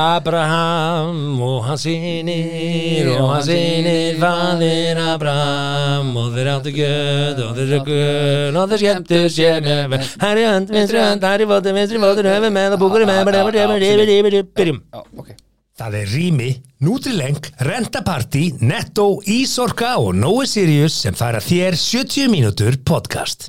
Abraham og hans sinir og hans sinir faðir Abraham og þeir áttu gjöð og þeir röggun og þeir skemmtu sér nefn Hæri hönd, vinstri hönd, hæri fóttur, vinstri fóttur, höfum með og búkur með Byrjum Það er Rými, Nutrileng, Rentaparty, Netto, Ísorka og Nói Sirius sem færa þér 70 mínútur podcast.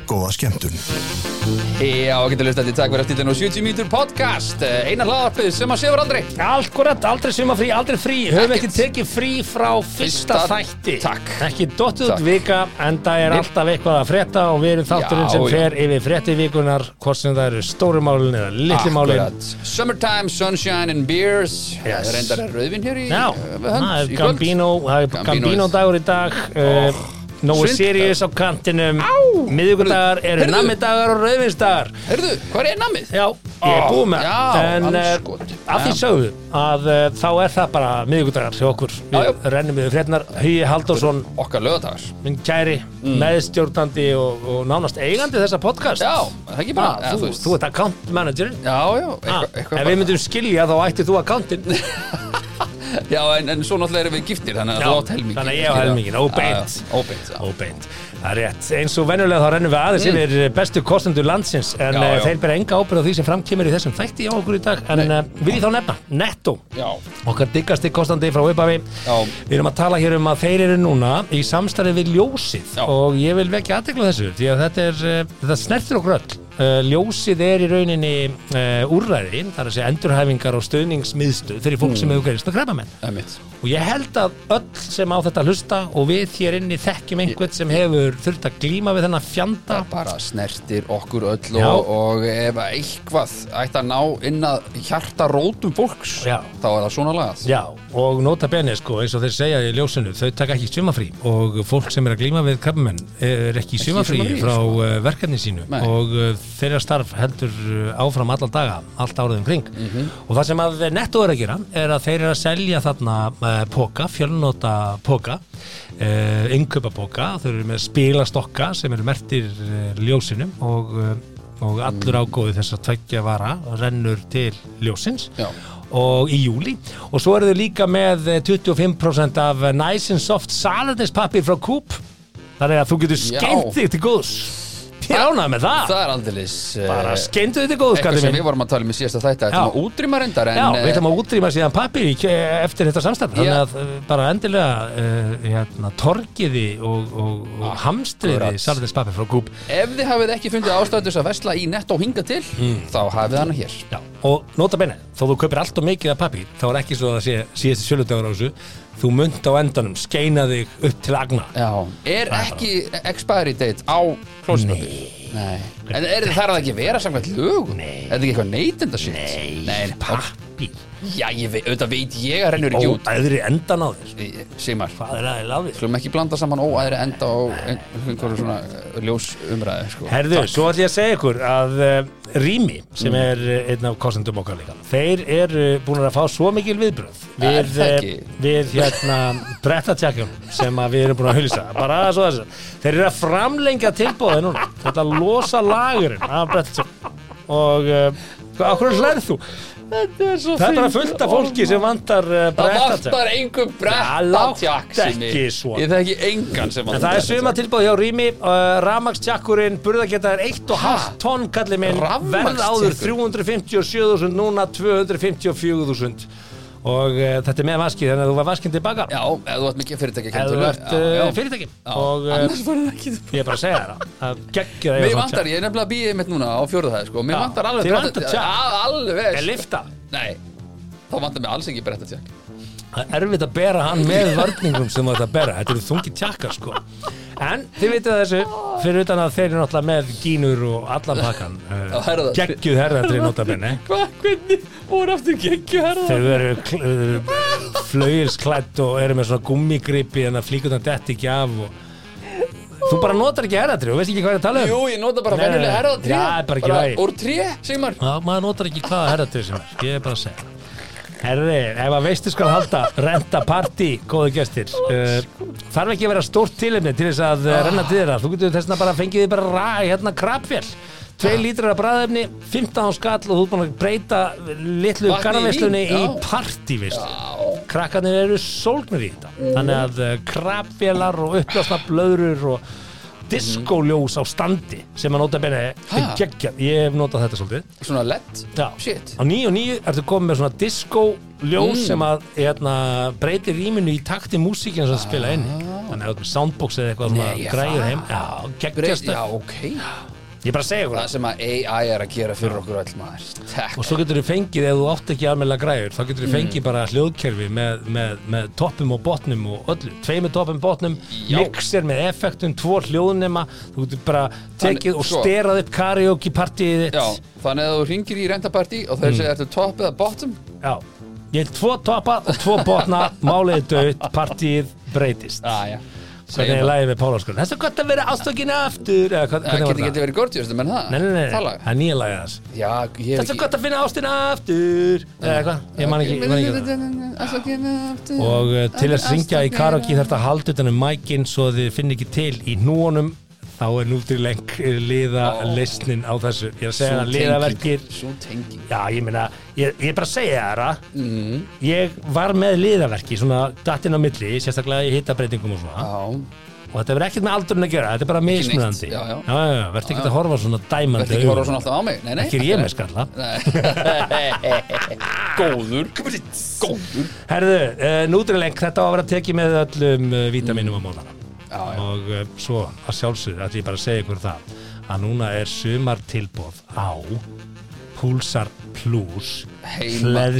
Góða skemmtun. Já, getur hlustandi, takk fyrir að stilla nú 70 mítur podcast Eh, Einar hlaðarpið sem að séur aldrei Alkurat, aldrei sumafrí, aldrei frí. Höfum ekki tekið frí frá fyrsta þætti. Takk. Ekki Takk. vika, en það er Nei. alltaf eitthvað að frétta og við erum þátturinn sem fer yfir frétti vikunar, hvort sem það eru stóri málin eða litli málin. Akkurat. Summertime, sunshine and beers Yes. Það reyndar rauðvin hér í Já, eh, er í. Gambino, Gambino dagur í dag uh, Nói. Sirius á kantinum. Miðugudagar eru Heyrðu. nammidagar og rauðvinsdagar. Heyrðu, hvað er namið? Já, ég er búið með En andskoti. að því sögðu að uh, þá er það bara miðugudagar hjá okkur. Við rennum við frétnar Hugi Halldórsson, Okkar lögadagar minn kæri meðstjórnandi og, og nánast eigandi þessa podcast Mm. Já, það er ekki bara? Ah, þú, ert account managerinn. Já, já, Ah, Ef við myndum skilja þá ætti þú accountinn. Já, en, en svo náttúrulega erum við giftir Þannig að Já, þú átt helmingin þannig að ég á helminginn, óbeint. Óbeint, það er rétt. Eins og venjulega þá rennum við aðeins yfir bestu kostendur landsins en Mm. Já, já, já. þeir bera enga ábyrð á því sem framkemur í þessum þætti á okkur í dag en uh, vil ég þá nefna, Netto Já, okkar diggasti kostandi frá upphafi. Já. við erum að tala hér um að þeir eru núna í samstarfi við ljósið og ég vil vekja aðtekla þessu því að þetta er, þetta snertir okkur öll. Ljósið er í rauninni uh, úrræði, það er að segja endurhæfingar og stöðningsmiðstöð fyrir fólk sem hefur gerist að krabba menn og ég held að öll sem á þetta hlusta og við hér inni þekkjum einhvern sem hefur þurft að glíma við þennan fjanda Það bara snertir okkur öll og, og ef eitthvað ætti að ná inn að hjarta rótum fólks Já. þá er það svona lagað Já, og nota bene sko, eins og þeir segja í ljósinu, þau taka ekki sumafrí og fólk sem er að glíma við krabbamenn er ekki í sumafrí sumafrí, frá sko. uh, verkefni sínu Nei. og uh, þeirra starf heldur uh, áfram allan daga, allt árið umkring Mhm. og það sem að Netto er að gera er að þeir eru að selja þarna póka, fjölnota póka uh, innkaupa póka, þau eru með spilastokka sem eru mertir uh, ljósinu og, og allur ágóði þess að tveggja vara rennur til ljósins. Já. og í júli og svo eru þau líka með eh, 25% af eh, Nice and Soft saladinspapir frá Coop. Þannig að þú getur skemmt þig til góðs ég ránaði með það, Það er aldeilis bara skemmtu þig til góðs Eitthvað kallinn sem minn. við vorum að tala um í síðasta þætti Þetta Já. er útrýma reyndar en Já, eh, við ætlum að útrýma síðan pappir eftir þetta samstæð þannig Já. að eh, bara endilega uh, hérna, torgiði og, og, og hamstriði Akkurat. saladinspapir frá Coop Ef þið hafið ekki fundið ástæðus að vesla í netto hinga til Mm. þá hafið hana hér Já. og nota bene, þó þú kaupir allt og mikið af pappir þá er ekki svo að sé síðasti sjöludagur á þessu þú munt á endanum skeina þig upp til agna Já, er ekki expiry date á klósipapir? Nei. En er það þarf það ekki að vera samkvæmt lögum? Nei. Er það ekki eitthvað neytenda shit? Nei. Nei, pappir Já, ég veit, auðvitað veit ég að rennur ekki út. óæðri endan á þér. Sigmar, hvað er aðeins láfið? skulum ekki blanda saman óæðri enda og einhverju svona eh, ljós umræði, sko. Herðu, svo ætlum ég að segja ykkur að uh, Rými, sem er uh, einn af kostendum okkar líka, þeir eru búin að fá svo mikil viðbröð við, eh, við hérna brettatjakjum sem að við erum búin að hulsa bara svo þessu, þeir eru að framlengja tilbúðið núna, þetta losa lagurinn af brettatjakjum og uh, hvað, okkur hlærð þú? Þetta er svo Þetta er að fullta fólki sem vantar uh, Það brettatjakjum vantar einhver Það brettatjakk sem ekki svona. Ég þekki engan sem En það er suma tilbúð hjá Rými uh, Ramagsjakkurinn, burðageta er 1,5 tonn kallir minn, verð áður 357.000, núna 254.000 og uh, þetta er með vaskið, þannig að þú var vaskinn tilbaka. Já, ef þú ert mikið fyrirtækja eða þú ert uh, fyrirtæki. Og uh, Annars var það ekki ég er bara að segja það. Að geggja það Mér vantar, ég er nefnilega býðið mitt núna á fjóruð það sko. Mér Já, vantar alveg bretta- vantar tjakk. Já, Alveg er lifta Nei, þá vantar mér alls ekki bretta tjakk það er erfitt að bera hann með vörningum sem þú ert að bera, þetta eru þungi tjakkar sko en þið vitið þessu. Fyrir utan að þeir eru náttúrulega með gínur og allan pakkan Já, uh, herða. geggjuð herðatri notabenni Hvað, hvernig voru aftur geggju herða? Þau eru flauilsklætt og eru með svona gummigripi en að flíkutan detti ekki af og Þú bara notar ekki herðatri og veist ekki hvað er að tala um. Jú, ég nota bara Nei, venjulega herða tré Já, bara ekki vægi. Úr tré, Sigmar. Já, maður notar ekki hvaða herðatri sem er Ég er bara að segja Herði, ef að veistu skal halda, renta partí, góðu gestir. Uh, Þarf ekki að vera stórt tilefni til þess að uh, renna til þeirra. Þú getur þess að bara fengið þið bara ræ, hérna krabfjall Tvei lítrar af bræðefni, 15 skall og þú ert búin að breyta litlu Vatni í partíveislu Krakkarnir eru sólgnir í þetta. Þannig að uh, krabfjallar og upplásna blöðrur og diskóljós á standi sem að nota benni Ha? geggja, ég hef notað þetta svolítið Svona lett Já. Shit Á nýju og nýju ertu komið með svona disco ljós Mm. sem að hérna, breytir rýminu í takti músíkina sem það spila inn í. Þannig að þú ert með soundbox eða eitthvað svona Ah. Nei, græður það- heim Já, Breyt, geggjast Já, ok Ég er bara að segja Það sem að AI er að gera fyrir okkur öll maður Takk Og svo getur þú fengið, ef þú átt ekki almennilega græður þá getur þú Mm. fengið bara hljóðkerfi með, með, með toppum og botnum og öllu Tvei með toppum, botnum, Já. mixer með effektum, tvo hljóðnema Þú getur bara tekið Þannig- og sko. sterað upp karaoke partíið þitt Já, þannig að þú ringir í rentapartí og Mm. þeir segja ertu top eða bottom Já, ég hef tvo toppa og tvo botna, málið er döitt, partíið breytist. ah, já. Hvernig er lagið með Pálaskólan? Það er svo gott að vera ástökinu aftur. Eða, hvað, Það hvernig var geti það? geti verið gorgeous, menn það Nei, nei, nei, Það lag það er nýja lagið þess. Já, ég Það er svo gott að finna ástina aftur. Eða hvað? Ég man ekki, ég man ekki það. Og uh, til að syngja í karaoke þarf þetta að halda utan um mækin svo þið finn ekki til í núunum þá er nútrileng liða leysnin á þessu. Ég er að segja að liðaverkir Svo tenging. Já, ég meina, ég, ég er bara að segja þér mm. Ég var með liðaverki, svona dattinn á milli, sérstaklega í hitabreitingum og svona. Já, og þetta verður ekkert með aldurinn að gera, þetta er bara mismunandi. Verður ekki að horfa svona dæmandi verður ekki horfa augum. svona alltaf á mig. Nei, nei. Ekki ég með skalla. Góður. Góður. Herðu, uh, nútrileng, þetta á að vera tekið með öllum uh, vítaminum á móðana Já, já. og uh, svo að sjálfsögðu ætlum ég bara að segja ykkur það að núna er sumar tilbóð á Pulsar Plus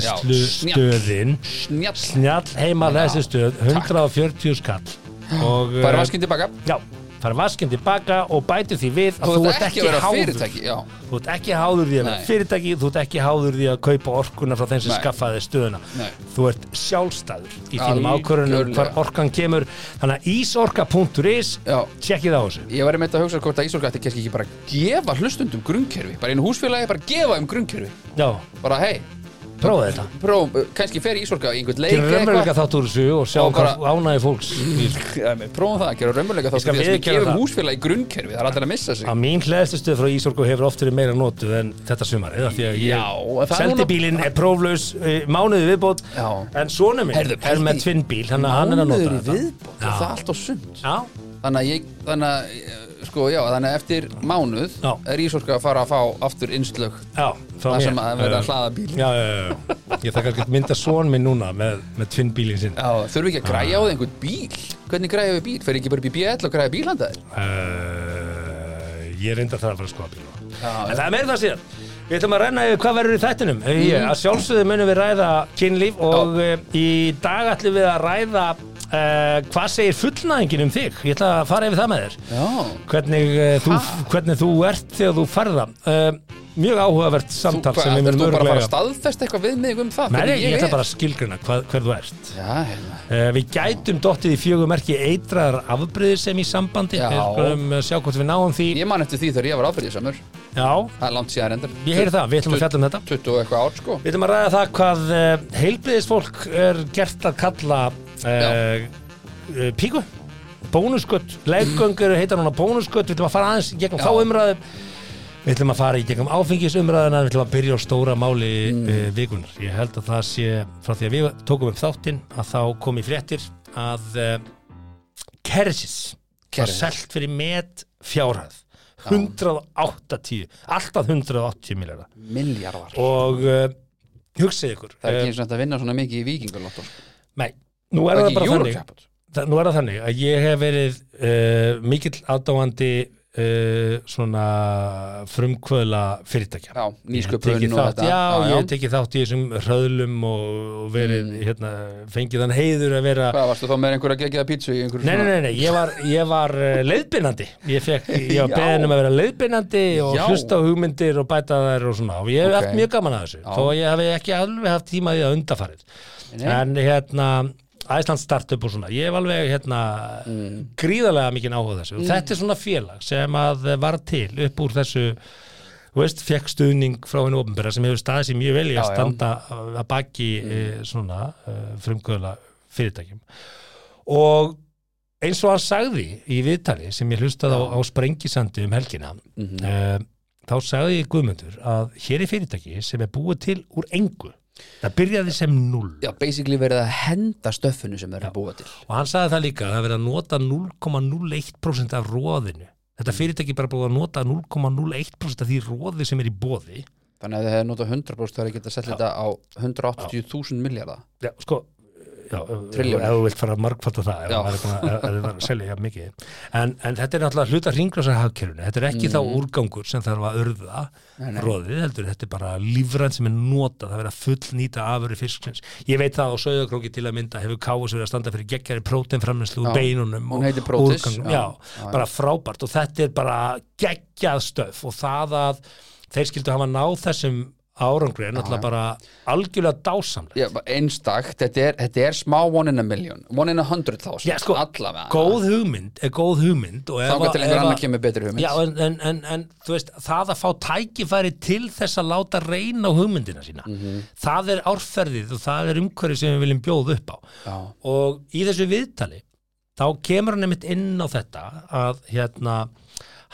já, snjall. stöðin. Snjall. Heima hleðslu stöð 140 skall og Bara uh, vaskinn tilbaka. Já, fara vaskinn tilbaka og bæti því við að Þú ert ekki ekki háður. þú ert ekki háður því að vera fyrirtæki þú ert ekki háður því að kaupa orkuna frá þeim sem Nei. skaffaði stöðuna. Nei. þú ert sjálfstæður í þínum Algjörlega. hvar orkan kemur. Þannig að ísorka.is tjekkið á þessu. Ég var einmitt að hugsa hvort að Ísorka ætti kannski ekki bara að gefa hlustundum grunnkerfi. Bara einu húsfélagi bara gefa um grunnkerfi. Bara hei, prófa þetta. Prófum, uh, kannski fer Ísorka í einhvern leik gera raunveruleika þátt úr þessu og sjá Og bara- hvað ánægi fólks prófum það, gera raunveruleika þá Ég skal þess að við viðurkenna gefum það. húsfélagi grunnkerfi það er allir að missa sig. Að mín hlæðstustöð frá Ísorku hefur oft verið meira notuð en þetta sumarið af því að Já, ég en það er seldi núna- bílinn, er próflaus uh, mánuði viðbót Já. en svona minn Heyrðu, er pældi- með tvinnbíl þannig að hann er að nota Mánuður í þetta. viðbót, Já. það er allt á sund já, þannig að ég, þannig að eh, sko, já, þannig eftir mánuð Já. er Ísorka að fara að fá aftur innslög já, það mér. sem að vera Eh, að hlaða bíl Já, já, já, já. Ég þakka að mynda svon minn núna með, með tvinnbílinn sinn. Já, þurfum ekki að græja á það einhvern bíl? Hvernig græja við bíl, fer ekki bara upp í BL og græja bílandaðir uh, Ég reyndar það að fara að skoða bíl. Já, En það er meira það síðan Við ætlum að yfir hvað verður í þættinum. Mm. ég, Að sjálfsögðu munum við ræða kynlíf og uh, í dag ætlum við að ræða uh, hvað segir fullnæðingin um þig? Ég ætla að fara yfir það með þér. Hvernig, uh, þú, hvernig þú ert þegar þú farða uh, Mjög áhugavert þú, samtal hvað, sem munum þú bara fara að staðfesta eitthvað við mig um það? Nei, hvernig ég ætla bara að skilgrina hvað, hver þú ert. Já, hérna. Við gætum dottið í fjögumerki eitraðar afbreyðir sem í sambandi. Uh, sjá hvort við náum því. Ég man eftir því þegar ég var ábyrðið samur Já, Það er langt síðan reyndar. Ég heyri það, við ætlum að fjalla um þetta. 20 og eitthvað ár sko. Við ætlum að ræða það hvað heilbriðisfólk er gert að kalla uh, píku. Bónusgött, leggöngur heita núna. Bónusgött, við ætlum að fara aðeins í gegnum þá umræðu. Við ætlum að fara í gegnum áfengisumræðuna. Við ætlum að byrja á stóra máli Mm. uh, vikunar, ég held að það sé frá því að við tókum upp þáttinn að þá kom í fréttir að uh, Keresis var selt fyrir met fjárhæð. 180, alltaf 180 miljardar Milljarðar. Og hugsið ykkur Það er ekki eins og þetta vinna svona mikið í vikingulotto sko. Nei, nú er það bara þannig Nú er það þannig að ég hef verið uh, mikill aðdáandi uh, svona frumkvöðla fyrirtækja Já, nýsköpun og þetta Já, ég hef já. tekið þátt í þessum hröðlum og, og verið, Mm. hérna, fengið þann heiður að vera Hvað, varstu þá með einhverja geggjaða pítsu í einhverju Nei, nei, nei, nei, ég var, ég var uh, leiðbeinandi Ég, fekk, ég var Já. beðin um að vera leiðbeinandi og Já. hlusta á hugmyndir og bæta þær og svona og ég hef Ok. haft mjög gaman að þessu Já. þó ég hef ekki alveg haft tíma í að undafarið Nei. en hérna Æsland startup og svona. Ég hef alveg hérna gríðarlega mikið áhuga þessu. Og þetta er svona félag sem að var til upp úr þessu veist, fekk stuðning frá henni ofnbæra sem hefur staðið sér mjög vel í að standa að baki mm. svona uh, frumkvöðla fyrirtækjum. Og eins og hann sagði í viðtali sem ég hlustaði á, á sprengisandi um helgina uh, þá sagði Guðmundur að hér er fyrirtæki sem er búið til úr engu það byrjaði sem null Já, basically verið að henda stöffinu sem er að búa til. Og hann sagði það líka að það verið að nota 0,01% af róðinu þetta fyrirtæki er bara búið að nota 0,01% af því róði sem er í bóði Þannig að þið hefði notað 100% þá er ekki að setja þetta á 180.000 miljardar já, sko Já, Trilljón. ef þú vilt fara að margfalda það ef er búin að- selja jafn mikið. En, en þetta er náttúrulega hluta hringrásar hagkerfinu, þetta er ekki þá úrgangur sem þarf að örða Mm. Róðið, heldur. Þetta er bara lífræn sem er notað, það verið að fullnýta afurri fisksins, ég veit það á Sauðakróki til að mynda hefur káus verið að standa fyrir geggjari próteinframneslu úr beinunum og úrgangnum. já. já, Já, bara frábært. Og þetta er bara geggjað stöf. Og það að þeir skildu hafa náð þessum árangri er náttúrulega bara algjörlega dásamlega Já, bara einstakt, þetta er, þetta er smá one in a million. One in a hundred thousand Já, sko, Allavega. góð hugmynd er góð hugmynd að- til einhver annar kemur betri hugmynd. Já, en, en, en, veist, það að fá tækifæri til þess að láta reyna á hugmyndina sína Mhm. það er árferðið og það er umhverfið sem við viljum bjóða upp á. Já, og í þessu viðtali þá kemur hann einmitt inn á þetta að hérna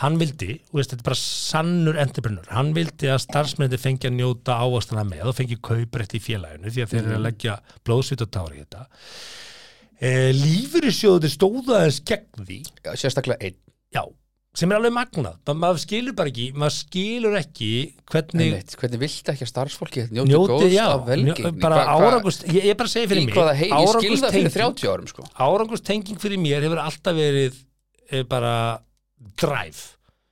hann vildi, veist, þetta er bara sannur entrepreneur, hann vildi að starfsmennir fengi að njóta ávastana með og fengi kauprætt í félaginu því að þeir eru að leggja blóðsvit og tári í þetta. E, lífyrirsjóður stóða aðeins gegn því. Já, sérstaklega einn. Já, sem er alveg magnað. Ma, maður skilur bara ekki, maður skilur ekki hvernig Einmitt, Hvernig viltu ekki að starfsfólki njóti njóti, góðs já, af velgengni? Hva- árangust, ég, ég bara segi fyrir Í mig ég skil það fyrir árangurstenging- 30 árum sko. árangustenging fyrir mér hefur alltaf verið e, bara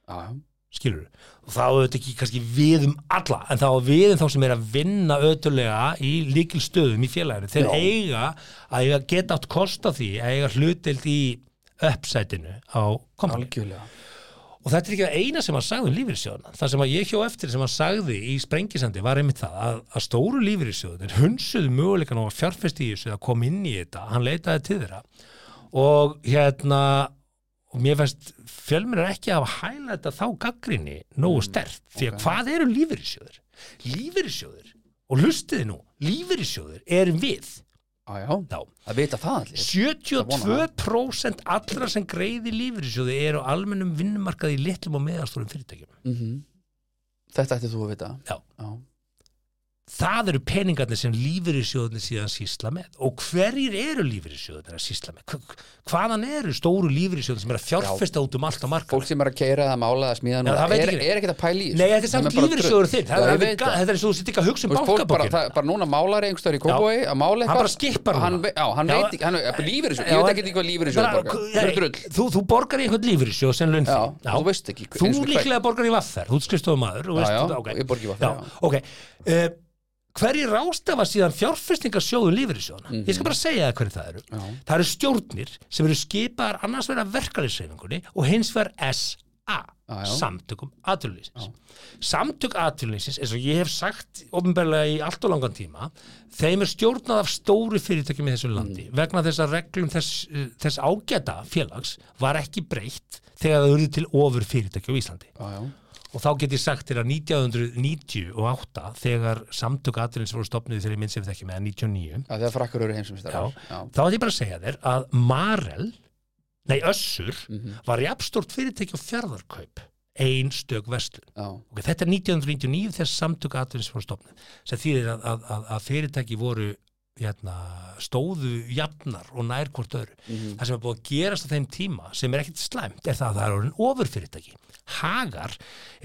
já. skilur og þá þetta ekki kannski við um alla en þá við um þá sem er að vinna ötulega í líkil stöðum í félaginu. Þeir Já. eiga að eiga geta átt kost á því að eiga hlutild í uppsætinu á kompani Algjörlega. Og þetta er ekki það eina sem hann sagði um lífyrirsjóðuna það sem að ég hjó eftir sem hann sagði í sprengisandi var einmitt það að, að stóru lífyrirsjóðunir hunsuðu möguleikan á að þessu að koma inn í þetta, hann leitaði til þeirra. Og hérna og mér finnst fjölmennir ekki að hafa hæla þetta þá gaggrinni nógu stert því að hvað eru lífyrirsjóður? Lífyrirsjóður og hlustiði nú, lífyrirsjóður er við. Já, já, að vita það allir. 72% allra sem greiði lífyrirsjóði eru á almennum vinnumarkaði í litlum og meðalstórum fyrirtækjum. mm Þetta ætti þú að vita. Já. já. Það eru peningarnir sem lífyrirsjóðinni síðan sísla með. Og hverjir eru lífyrirsjóðinni að sísla með? Hva- Hvaðan eru stóru lífyrirsjóðin sem er að fjárfesta út um allt á marka? Fólk sem er að keira eða mála eða smíða það er, er ekki að þessu. Nei, þetta er samt bara lífyrirsjóður þinn. Það það. þetta er eins og þú sitt ekki að hugsa um fólk bara, það, bara núna málar einhverstaður í kópói að mála Hann eitthvað. bara skippar hann, núna. ve- Já, hann Já, veit ekki, hann er lífyrirsjóð Já, Ég veit ekki hvað lífyrirsjóð Bara- borgar Það drull Þú, þú borgar í einhvern lífyrirsjóð sem laun Já, þín. þú veist ekki Þú eins og hver- líklega borgar í vaffer, þú skrifstofu maður Já, já, ég borga í VR, já. Ok, hverju rástafa síðan fjárfestingarsjóðu lífyrirsjóðuna? Ég skal bara segja það hverju það eru. Já. Það eru stjórnir sem eru skipaðar annars vera verkaliðsreifingunni og hins vegar SA, Já, já. samtökum atvinnulýsins. Samtök atvinnulýsins, eins og ég hef sagt ofnbærlega í allt og langan tíma, þeim er stjórnað af stóru fyrirtækjum í þessu landi Mm. vegna þess að reglum þess, þess ágæta félags var ekki breytt þegar það urði til ofur fyrirtæki á Íslandi Já, já, og þá get ég sagt þér að 1998 þegar samtök aðrins voru stopnuð þegar ég minn sem við ekki með 99 Já, þegar frakkar eru. Já, þá ætti ég bara að segja þér að Marel nei Össur Mhm. var jafnstort fyrirtæki á fjárðarkaup ein stök vestlun og þetta er 1999 þegar samtök aðrins voru stopnuð sem þýðir að, að, að, að fyrirtæki voru hérna, stóðu jafnar og nær hvort öðru. Mhm. það sem er búið að gerast á þeim tíma sem er ekkit slæmt er það að það er orðin ofurfyrirtæki Hagar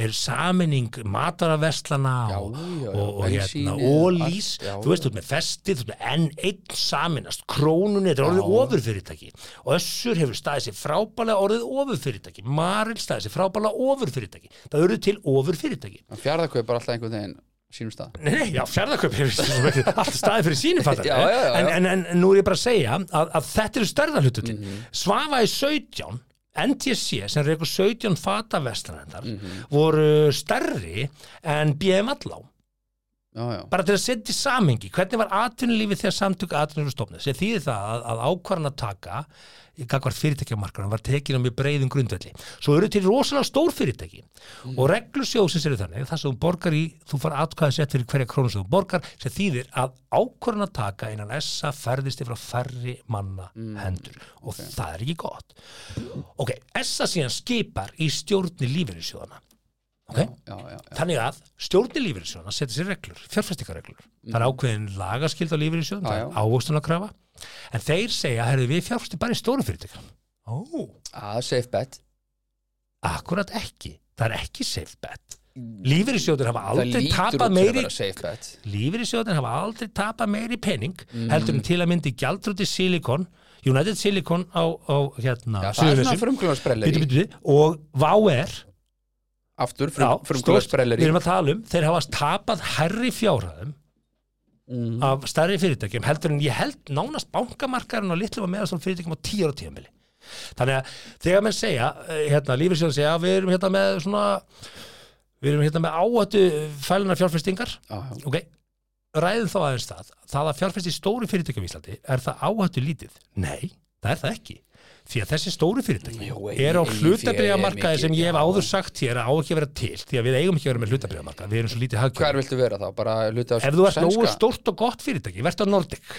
er saminning mataraverslana og, og, og hérna, ólís þú veist, þú ert með festið, þú ert með enn einn saminast, krónunni, þetta er orðið ofurfyrirtæki. Og Össur hefur staðið sér frábælega orðið ofurfyrirtæki. Maril staðið sér frábælega ofurfyrirtæki. Það eru til ofurfyrirtæki. Fjárðarkaup er alltaf einhvern veginn sínum stað. Nei, nei, já, fjárðarkaup hefur alltaf staðið fyrir sínum fattar en, en, en, nú er ég bara að segja að, að þetta eru stærðarhlututin Mhm. Svafa í 17 NTSC sem reykur 17 fatavestanendar Mhm. voru stærri en BM Allá já, já, bara til að setja í samhengi, hvernig var atvinnulífið þegar samtök atvinnulífið stofnið sem þýðir það að, að ákvarðan að taka í gagvart fyrirtækjamarkaðan var tekin á mjög breiðum grundvelli. Svo eru til rosalega stór fyrirtæki og reglusjóðsins eru þannig það sem þú borgar í, þú fara atkvæða sett fyrir hverja krónu sem þú borgar sem þýðir að ákvarðan að taka innan essa ferðist yfir á færri manna hendur og það er ekki gott. Ok, essa síðan skipar í stjórni lífeyrissjóðana. Ok? já, já, já. Þannig að stjórnir lífeyrissjóðana setja sér reglur, fjárfæstingarreglur. Það er ákveðin lagaskild á lífeyrissjóðan, það er ávöxtunarkrafa. En þeir segja, herðu við fjárfæstum bara í stóru fyrirtækjum. Ó, Ah, safe bet akkurat ekki. Það er ekki safe bet. Lífeyrissjóðir hafa Það aldrei tapað að meiri lífeyrissjóðir hafa aldrei tapað meiri pening Mm. heldur en til að myndi gjaldrúti Silicon United Silicon á, á hérna Já, það er Aftur, Já, frum, stórt, við erum að tala um þeir hafa tapað herri fjárhæðum Mm. af stærri fyrirtækjum heldur en ég held nánast bankamarkarinn og litlum að meðast fyrirtækjum á tíu ára tíðanbili þannig að þegar menn segja eh, hérna, lífeyrissjóðan segja við erum hérna með svona við erum hérna með áhættu fæluna fjárfestingar Já, já. ok, ræðum þá aðeins það það að fjárfesti í stóru fyrirtækjum í Íslandi er það áhættu lítið? Nei, það er það ekki því að þessi stóru fyrirtæki Jú, er á hlutabriðamarkaði er sem ég hef áður sagt hér að á ekki að vera til því að við eigum ekki að vera með hlutabriðamarkaði við erum svo lítið Hver hagkjörn viltu vera þá? Bara hluti af ef þú ert nógu stórt og gott fyrirtæki verður á Nordic.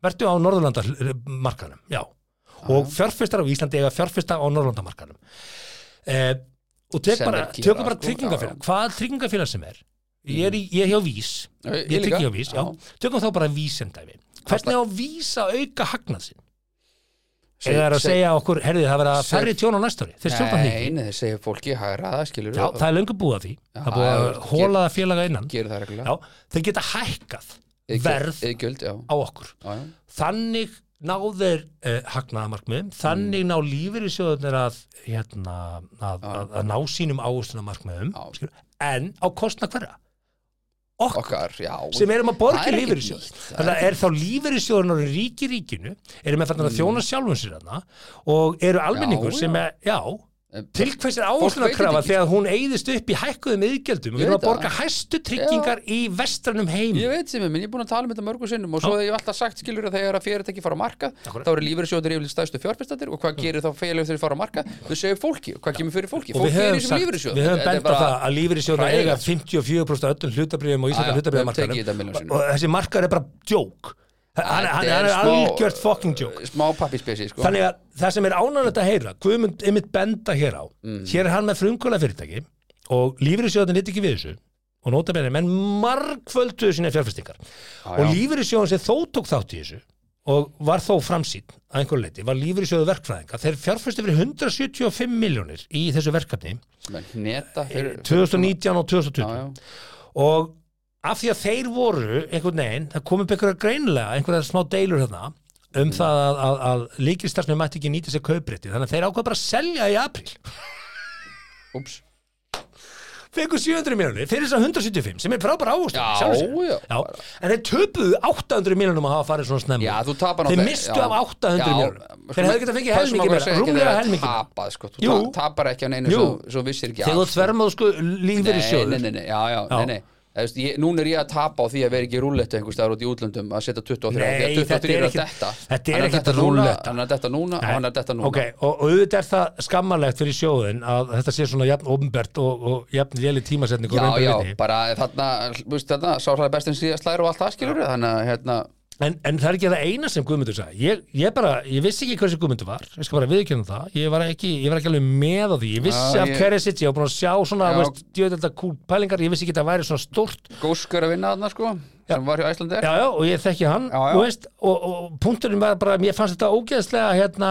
Verður á Norðurlandamarkanum já, og fjárfestar á Íslandi eiga fjárfesta á Norðurlandamarkanum eh, og Sem bara, er bara sko, tryggingafélag. hvað tryggingafélag sem er? Ég er, í, ég er hjá Vís. Ég ég hjá Vís, já, tökum þá bara Vís sem dæmi hvernig á Vís að auka hagnað sinn Seg- eða er að seg- segja okkur, herðið það verða færri tjón á næsta ári þeir stjórna því Nei, þeir segja fólki hægraða, skilur já, það er löngu búið að því. Það er búið að hóla það félaga innan. Gerir það reglulega. Já, þeir geta hækkað verð Eðgjöld, á okkur. Já, já. þannig ná þeir uh, hagnaðamarkmiðum, þannig ná lífeyrissjóðunir að, hérna, að, að, að ná sínum áhustunamarkmiðum Já. en á kostna hverja okkur Okkar, já. sem erum að borga lífeyrissjóð. þannig að er þá lífeyrissjóðun orðin ríki ríkinu eru með þannig að þjóna sjálfum sér og eru almenningur Mm. Já, sem er, já til hvers er Fólk ekki, þegar hún eyðist upp í hækkuðum yðgjöldum og við erum að borga hæstu tryggingar í vestranum heim Ég veit sem ég, menn ég er búin að tala um þetta mörgu sinnum og svo hef ég alltaf sagt skilur að þegar að fyrirtæki fara á markað Akkúrat. þá eru lífeyrissjóður yfirleitt stæðstu fjárfestatir og hvað gerir þá félög þegar þeir fara á markað þau segir fólki, hvað kemur fyrir fólki? Og fólki við höfum, höfum bent á það að lífeyrissjóður eiga hræðilegt, sko. 54% af öllum Já, já, milljón og hann, hann, er algjört fucking djók smá pappispesi sko. þannig að það sem er ánægilegt að heyra Guðmund einmitt benda hér á Mm. hér er hann með frumkvöla fyrirtæki og lífeyrissjóðin lit ekki við þessu og nota benni, menn margfölduðu sína fjárfestingar Já, og já. lífeyrissjóðin sem þó tók þátt í þessu og var þó framsýn að einhverju leiti, var lífeyrissjóðu verkfræðinga þeir fjárfestu fyrir 175 miljónir í þessu verkefni Men neta fyrir, 2019 og 2020 já, já. og af því að þeir voru einhvern veginn, það kom upp einhverja greinlega einhverja smá deilur þarna um það að, að, að líkilstarfsmenn mætti ekki nýta sér kauprétti, þannig að þeir ákvað bara að selja í apríl, Úps. fengur 700 miljonir fyrir þess að 175, sem er frábæra já, en þeir töpuðu 800 miljonum að hafa farið svona snemma. Já, þeir mistu já. af 800 Já, miljonum sko, þeir hefðu getað fengið það sem helmingi maður meira, rúmlega tapað, sko. Þú tapar ekki á neinu svo, svo vissir ekki þegar þú af, sko. tvermaðu Nei, nei, nei, nei, nei, nei ég, Núna er ég að tapa á því að vera ekki rúllettu einhvers staðar út í útlöndum að setja 23 Nei, því að 23 þetta er að ekkit- detta. þetta er núna, rúlletta. Hann er að detta núna og hann er að detta núna. Ok, og, og auðvitað er það skammarlegt fyrir sjóðin að þetta sé svona jafn ofinbert og, og jafn léli tímasetning Já, já, bara þarna, þarna, sá hlæði bestin síðast slæður og allt það skilur þannig að hérna, En, en það er ekki það eina sem Guðmundur sagði. Ég, ég bara, ég vissi ekki hversu Guðmundur var. Ég skal bara viðkjörna það, ég var ekki ég var ekki alveg með á því, ég vissi Já, af ég- hverju sitt ég var búin að sjá svona, Já. veist, djöðelda kúl pælingar. Ég vissi ekki að það væri svona stórt. Góskur að vinna þarna sko sem var hjá Æslandir já, já, og ég þekki hann Já, já. þú Veist, og, og punkturinn var bara, mér fannst þetta ógeðslega hérna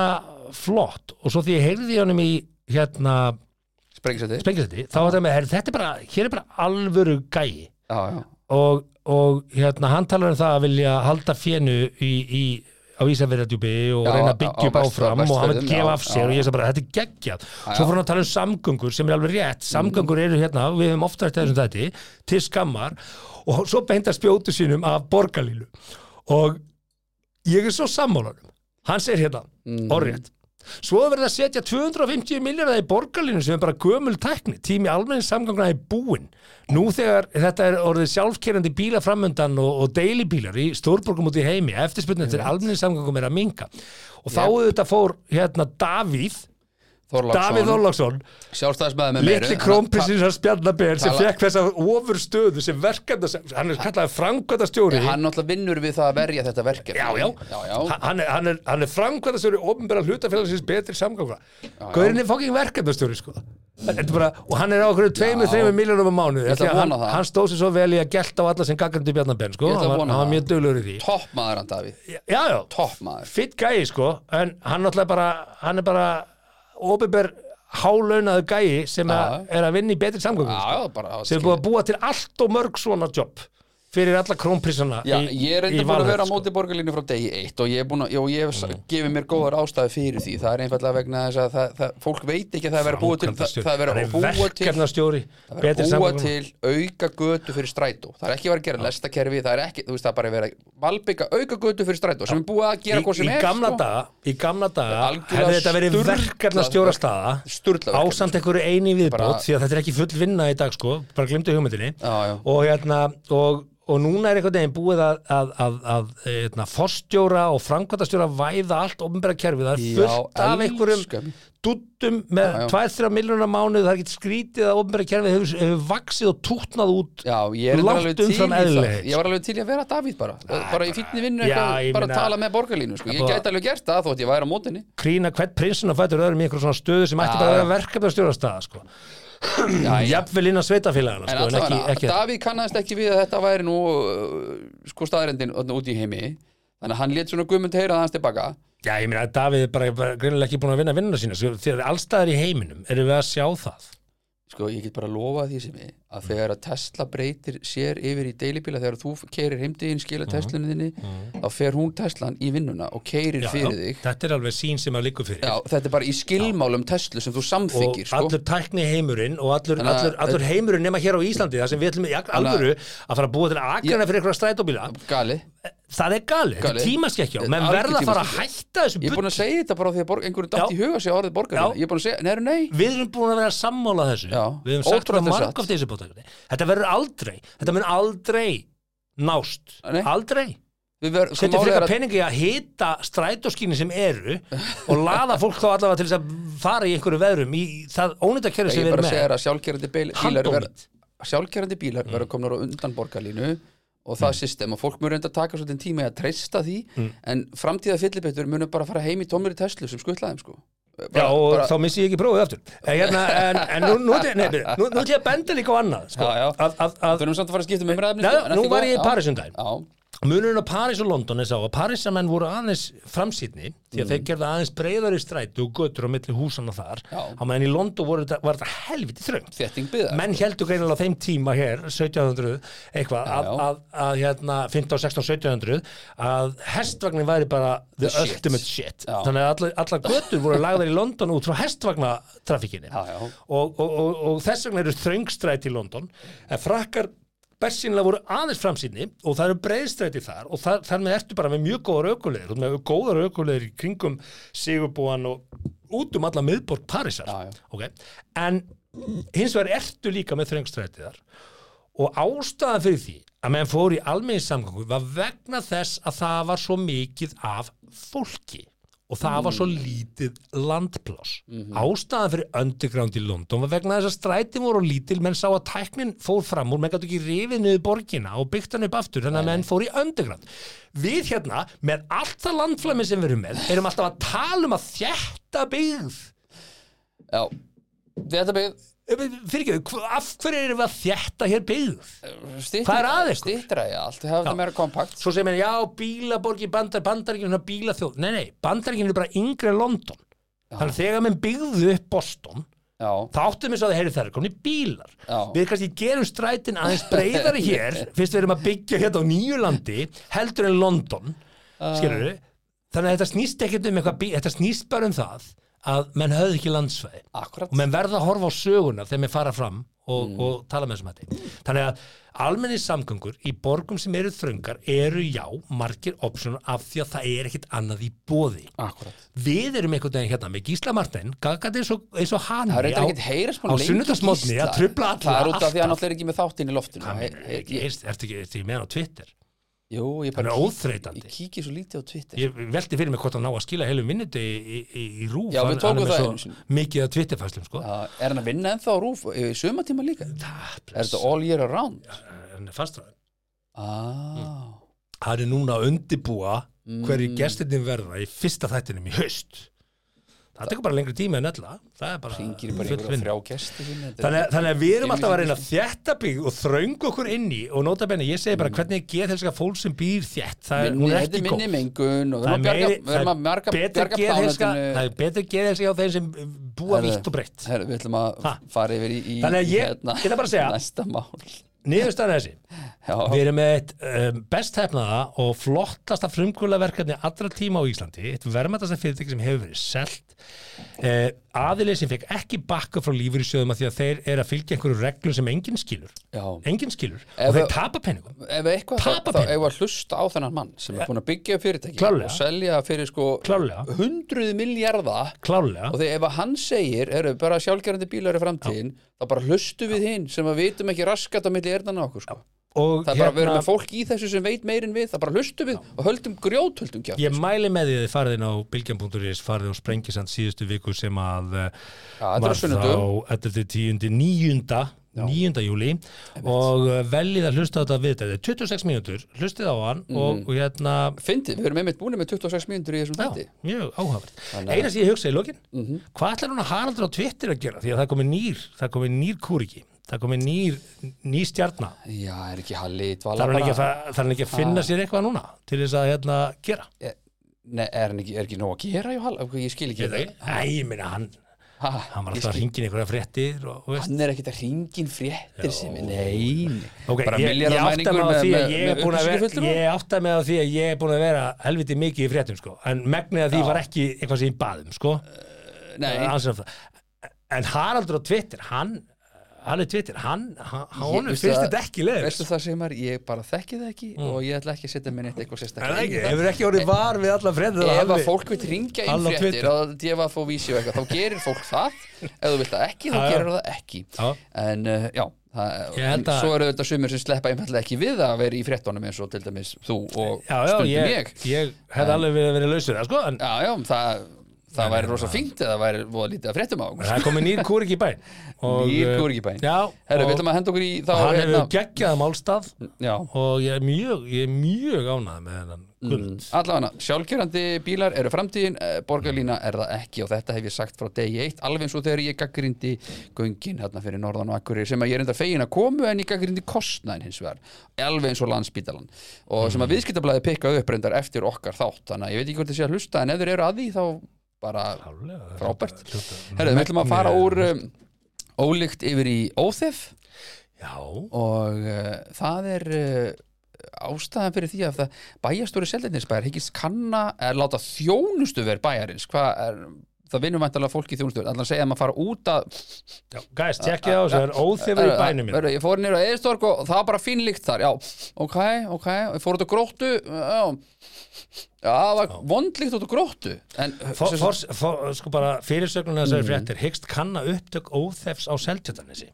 flott. Og svo því ég heyrði í honum í hérna sprengisæti þá var það með, herri, þetta er bara og, hérna hann talar um það að vilja halda fjönu í, í á Ísafjörðardjúpi og Já, reyna að byggja upp áfram og hann vil gefa af sér já. og ég sagði bara, þetta er geggjað. Svo fór hann að tala um samgöngur sem er alveg rétt. Samgöngur eru hérna, við hefum ofta eftir þessum þetta til skammar. Og svo beinta spjótu sínum af borgarlílu og ég er svo sammálanum hann segir hérna, Mhm. orðrétt Svo er verið að setja 250 miljardar í borgarlínu sem er bara gömul tekni, tími almennins samgangna er búinn. Nú þegar þetta er orðið sjálfkerandi bíla framöndan og, og deilibílar í stórborgum út í heimi, eftirspunnið til almennins samgangum er að minka. Og þá auðvitað fór hérna Davíð, Davíð Þorláksson, litli krónprinsins að spjarnaber sem fekk þessa ofur stöðu sem verkefna, hann er kallaði framkvæmdastjóri. Hann náttúrulega vinnur við það að verja þetta verkefni. Já, já, já, já. Hann, er, hann er, hann er framkvæmdastjóri ofnbæra hlutafélagsins betri samganga Gaurin er fokking verkefnastjóri sko. Bara, og hann er á okkur tveimur, Já. þreimur miljónum á mánuði hann, hann stóð sér svo vel í að gelta á alla sem gaggandi bjarnabenn sko. Hann, var, hann var mjög dölur í því. Toppmaður hann Davíð, fitt gæi sko en hann náttúrulega bara, opiðber hálaunaðu gæi sem að, er að vinna í betri samgöngum sem er búið að búa til allt og mörg svona jobb fyrir alla krónprísana Já, í, ég er enda búin að vera á sko. móti borgarlínu frá degi eitt og ég búin að, og ég hef mm. gefið mér góðar ástæði fyrir því, það er einfallega vegna þess að það, það, fólk veit ekki að það er að búa til það, er að búa til búa samgöngum. til auka götu fyrir strætó. Það er ekki verið að gera lestakerfi, það er ekki þú veist það er bara verið að valbygga auka götu fyrir strætó sem er búið að gera hvað sem er sko. í gamla daga hefði þetta verið verkefnastjóra staða ásamt einhverju eini viðbót því að þetta er ekki full vinna í dag sko, bara glimtu hugmyndinni. Og hérna og, núna er einhvern veginn búið að, að, að, að hérna, forstjóra og framkvæmtastjóra væða allt ofnbæra kerfi, það er fullt af einhverjum duttum með Já, já. 2-3 miljonar mánuð, það er ekki skrítið að ofnbæra kerfi hefur, hefur vaksið og tútnað út í umfram eðlilegheit, Ég var alveg til að vera Davíð bara. Bara í fínni vinnu eitthvað, bara að tala með borgarlínu sko. Ég gæti alveg gert það þótt ég væri á mótinni krýna hvert prinsinn að fætur öðrum í einhver svona stöðu sem ætti bara að vera verkefnastjóra jafnvel innan sveitafélagana sko, en ekki, ekki Davíð kannast ekki við að þetta væri nú uh, sko staðrendin út í heimi. Þannig að hann lét svona gummund heyra hans tilbaka Já, ég meina að Davíð er bara, bara greinilega ekki búin að vinna vinnuna sína sko, að allstaðar í heiminum erum við að sjá það. Sko, ég get bara að lofa því sem ég að þegar að Tesla breytir sér yfir í deilibíla þegar þú keirir heimdegin skila Teslunni þinni þá fer hún Teslan í vinnuna og keirir já, fyrir já, þig. Þetta er alveg sín sem að líku fyrir. Já, þetta er bara í skilmálum Tesla sem þú og samþykir sko. allur tækni heimurinn og allur, Þannig að- allur, allur heimurinn nema hér á Íslandi það sem við ætlum í alvöru að fara að búa til akrana fyrir einhverja strætóbíla. Gali. Það er gali, þetta er Galið. tímaskekkja menn verða að fara að hætta þessu Ég er bull búin að segja þetta bara því að einhverju datt Já. í huga sig orðið borgarlína Já. Ég er búin að segja, neður nei. Við erum búin að vera að sammála þessu. Já, við höfum sagt marg satt. af þessu bóttakni þetta verður aldrei, þetta mun aldrei nást, Nei. aldrei setja er að- peningi að hita strætóskíni sem eru og laða fólk þá allavega til þess að fara í einhverju veðrum í það ónýta kerfi Ég sem er við bara erum að segja með þér að sjálfgerandi bíl- bílar ver, Handónýtt. sjálfgerandi bílar Mm. verða komnar á undan borgarlínu og það system og fólk mjög reynda að taka svolítið tíma í að treysta því Mm. en framtíða fyllibittur munum bara fara heim í tómur í Tesla sem skuttlaðum sko Já, bara, og bara, þá missi ég ekki prófið aftur hérna, en, en nú, nú, nú, nú ætlum ég að benda líka á annað sko, Já, já. að, að, að, Þurfum samt að fara að skipta um umræðefni Nei, sko, nú var ég í já. Munurinn á París og London er sá að Parísamenn voru aðeins framsýtni því að þeir gerðu aðeins breyðari strætu og götur á milli húsana þar Mm. Á meðan í London voru, þetta- var þetta helviti byggðar menn heldur greinilega á þeim tíma hér 1700 eitthvað að, að, að hérna 15, 16, 1700 að hestvagnin væri bara the, The shit. ultimate shit Já. þannig að allar, allar götur voru lagðar í London út frá já. og, og, og, og þess vegna eru þröngstræti í London en frakkar bersinlega voru aðeins framsýnni og það eru breiðstræti þar og þar, þar með ertu bara með mjög góðar aukulegir með góðar aukulegir í kringum Sigurbúan og út um alla miðborg Parísar Já, já. okay. en hins vegar ertu líka með þröngstræti þar og ástæðan fyrir því að menn fór í almenni samgangu var vegna þess að það var svo mikið af fólki og það var svo lítið landpláss. Ástæðan fyrir underground í London var vegna þess að strætin voru lítil menn sá að tæknin fór fram úr menn gætu ekki rifið niður borgina og byggt hann upp aftur þannig að menn fór í underground. Við hérna með allt það landflæmi sem við erum með erum alltaf að tala um að þjætta byggð. Já, þetta byggð fyrir ekki, af hverju erum við að þjætta hér byggð? Hvað er að ykkur? Stýttra í allt, hafa þetta meira kompakt. Svo sem er, já, bílaborg í bandar bandaríkjum bílaþjóð, nei, nei, bandaríkjum er bara yngri en London. Þannig að þegar menn byggðu upp Boston Já, þá áttum við svo að það er komin bílar. Já. við kannski gerum strætin aðeins breyðari hér fyrst við erum að byggja hérna á nýju landi heldur en London skilur við, þannig að þetta snýst um eitthvað, þetta snýst bara um það að menn höfðu ekki landsvæði. Akkurat. Og menn verða að horfa á söguna þegar menn fara fram og, og tala með þessum hætti. Þannig að almenni samgöngur í borgum sem eru þröngar eru já margir opsjónar af því að það er ekkit annað í bóði Akkurat. Við erum einhvern veginn hérna með Gísla Martin gaggat eins og, og hann er heyra á sunnudagsmótni að trubla alla. Það er út af því að hann alltaf. er ekki með þáttinn í loftinu. He- ekki, ertu ekki, ertu ekki með hann á Twitter Jú, ég bara kík- óþreytandi Ég kíki svo lítið á Twitter ég velti fyrir mig hvort hann ná að skila heilu minnuti í, í, í, rúf Já, við tókum það einu sinni. mikið að Twitterfæslum sko. Já, Er hann að vinna ennþá á rúf í sumatíma líka? það Er þetta all year around? hann er fastræðin Ah, hann er núna að undibúa hverju Mm. gestinni verða í fyrsta þættinum í haust það tekur bara lengri tíma en ella. Það er bara ringir bara full einhverja vinna. þrjá gesti sinni Þannig, að- þannig að við erum alltaf að reyna að þjætta byggð og þröngu okkur inn í og nota benni, ég segi bara hvernig er geð þess að fólk sem býr þjætt, það er, Mm. Minni, hún er þetta ekki góð. það er, að að betur er betur geðhelska á þeim sem búa vítt og breytt við ætlum að fara yfir í, að hérna, að næsta mál niðurstaðan er þessi. Já, Við erum með eitt um, best hefnaða og flottasta frumkvölaverkefni allra tíma á Íslandi, eitt verðmættasta fyrirtæki sem hefur verið selt. Uh, aðilið sem fekk ekki bakka frá lífyrirsjóðum að því að þeir eru að fylgja einhverju reglum sem enginn skilur. Já. Enginn skilur. Ef og þeir tapa penningum Ef eitthvað, þá, Tapa þá við að hlusta á þennan mann sem er búin að byggja fyrirtæki Klárlega. og selja fyrir sko hundruð miljardar klálega og þegar ef að hann segir, eru bara sjálfgerandi bílar í framtíðin, þá bara hlustu við hinn sem að vitum ekki raskat á milli erðana okkur sko. og það er bara að vera með fólk í þessu sem veit meirin við, það bara hlustu við og höldum grjót, höldum kjátt Ég mæli með því að þið farið inn á bilgjan.is farið á sprengisand síðustu viku sem að eh, Já, á var þá 11. 10. 9. 9. júli og eh, veljið að hlusta á þetta við þetta er 26 mínútur, hlustið á hann Mhm. og, og hérna Fyndið, við erum einmitt búin með 26 mínútur í þessum Já, þætti mjög áhafrið. Þannig að- Eina sem ég hugsa í lokin, Mhm. hvað ætlar hún að Haraldur á Twitter að gera? Því að það komið nýr, það komið nýr kúriki, það er komið nýr, nýr stjarnar. Já, er ekki Halli er hann ekki, að- þarf ekki að finna sér eitthvað núna til þess að hérna gera. Eh, Nei, er hann ekki, er ekki nóg að gera, Jóhall? Ég skil ekki. Æ, ég minna, hann, Ha, hann var alltaf að ringin einhverja fréttir og, og. Hann er ekkert að ringin fréttir sem Nei, nei. Ok, bara ég, átta með, því með, að ég er með búin að vera, ég átta mig á því að ég er búin að vera helviti mikið í fréttum, sko. En megnið að því var ekki eitthvað sem ég baðum, sko. Það. En Haraldur á Twitter, hann, hann er Twitter, hann, hann, finnst að- þetta ekki leður. veistu það sem er, ég bara þekki það ekki og ég ætla ekki að setja mér neitt eitthvað Er sérstaklega ekki? það. Hefur ekki orðið var við alla fréttir Ef að fólk vil ringja inn fréttir og gefa að fá vísi og eitthvað, þá gerir fólk það. Ef þú vilt það ekki, þá gerir það ekki. En uh, já það, að- svo eru þetta sumir sem sleppa einfallega ekki við að vera í fréttunum eins og til dæmis þú og Já, já, stundum ég, ég, ég hef alveg verið, verið lausur það, sko, en já, það, það væri rosa það- fínt eða það væri voða lítið að fréttum á það komið nýr kúrik í bæn Nýr eh, kúrik í. Já, Herru, við ætlum að henda okkur í þá hann hérna- hefur geggjað málstað Já, og ég er mjög, mjög ánægð með hennan guld allavega, sjálfkerandi bílar eru framtíðin, eh, borgarlína er það ekki og þetta hef ég sagt frá degi eitt alveg eins og þegar ég gaggrindi göngin hérna fyrir norðan og akkurir sem að ég er enda fegin að komu en ég gaggrindi kostnæðin hins vegar alveg eins og landsbítalan og sem að viðskiptablaði pikkaði upp reyndar eftir okkar þátt þannig að ég veit ekki hvort þið sé að hlusta en ef þeir eru að því þá bara Frábært. Herðu, við ætlum að fara úr um, ólíkt yfir í óþef. Já, og uh, það er uh, ástæðan fyrir því að það bæjastóri seldinninsbæjar hyggist kanna er láta þjónustu verð bæjarins. Hvað er það vinnum væntalega fólk í þjónustu. Allan segja að maður fara út að já, gæst, tjekkið á þessu, það er óþefur í bænum minn Hörru, ég fór nýra eðistorg og það var bara fínlíkt þar já, ok, ok, ég fór út á gróttu já, já það var vondlíkt út á gróttu. En For, for, for, sko bara fyrirsögnuna Mm. þessari fréttir hyggst kanna upptök óþefs á seltjötarnesi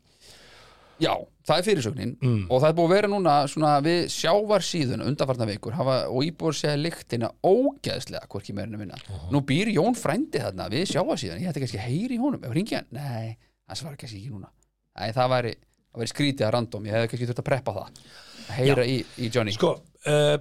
Já, það er fyrirsögnin Mm. og það er búið að vera núna svona við sjávarsíðun undanfarnar vikur hafa, og íbúið segja lyktina ógeðslega hvorki meirinu minna. Nú býr Jón frændi þarna við sjávarsíðun, ég ætti kannski heyri í honum. Ef ringi hann, nei, það svarar kannski ekki núna. Nei, það væri, það væri skrítið að random. Ég hefði kannski þurft að preppa það. Að heyra í, í Johnny. Sko, uh,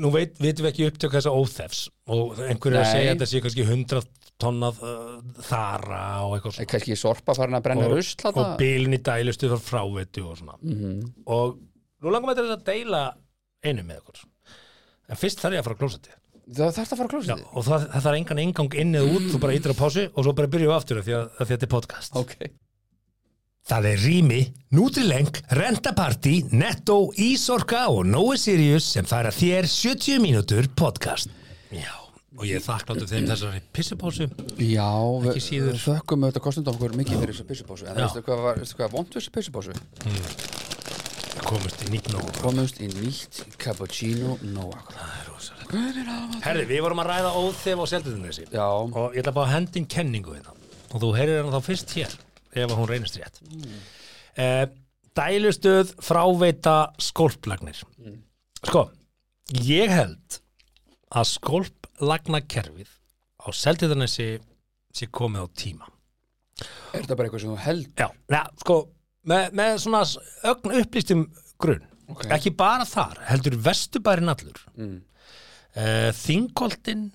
nú veit, veitum við ekki upptök þessa óþefs og einhverju að segja að þetta sé kannski 100 tonnað uh, þara og eitthvað Er kannski sorpa farin að brenna og, rusl og í dælustu frá frávetu og svona. Mhm. og nú langar við þess að deila einu með okkur en fyrst þarf ég að fara á klósetti Það þarf að fara að Já, klósa þið? og það, það þarf engan engang inn eða út þú bara ítir á pásu og svo bara byrjum við aftur af því að, að þetta er podcast. Ok Það er Rými, Nutrileng, Rentaparty, Netto, Ísorka og Nói Sirius sem færa þér 70 mínútur podcast. Já, og ég er þakkláttur þeim þessari pissipósu Já, við við þökkum auðvitað kostnum okkur mikið fyrir þessa pissupásu En veistu hvað var, veistu hvað vond við þessa pissupásu? komust í nýtt nóg Komumst í nýtt cappuccino Nóa Það er rosalega Herði, við vorum að ræða óþef á selduðunleysi Já, og ég ætla bara að hendin kenningu hérna. Og þú heyrir hann þá fyrst hér ef hún reynist rétt mm. Dælustöð fráveita skólplagnir Sko, ég held að skólplagnakerfið á selduðunleysi sé komið á tíma er þetta bara eitthvað sem þú held Já, neða, sko með, með svona ögn upplýstum grunn Ok. ekki bara þar, heldur vesturbærin allur Mm. uh, Þingoltin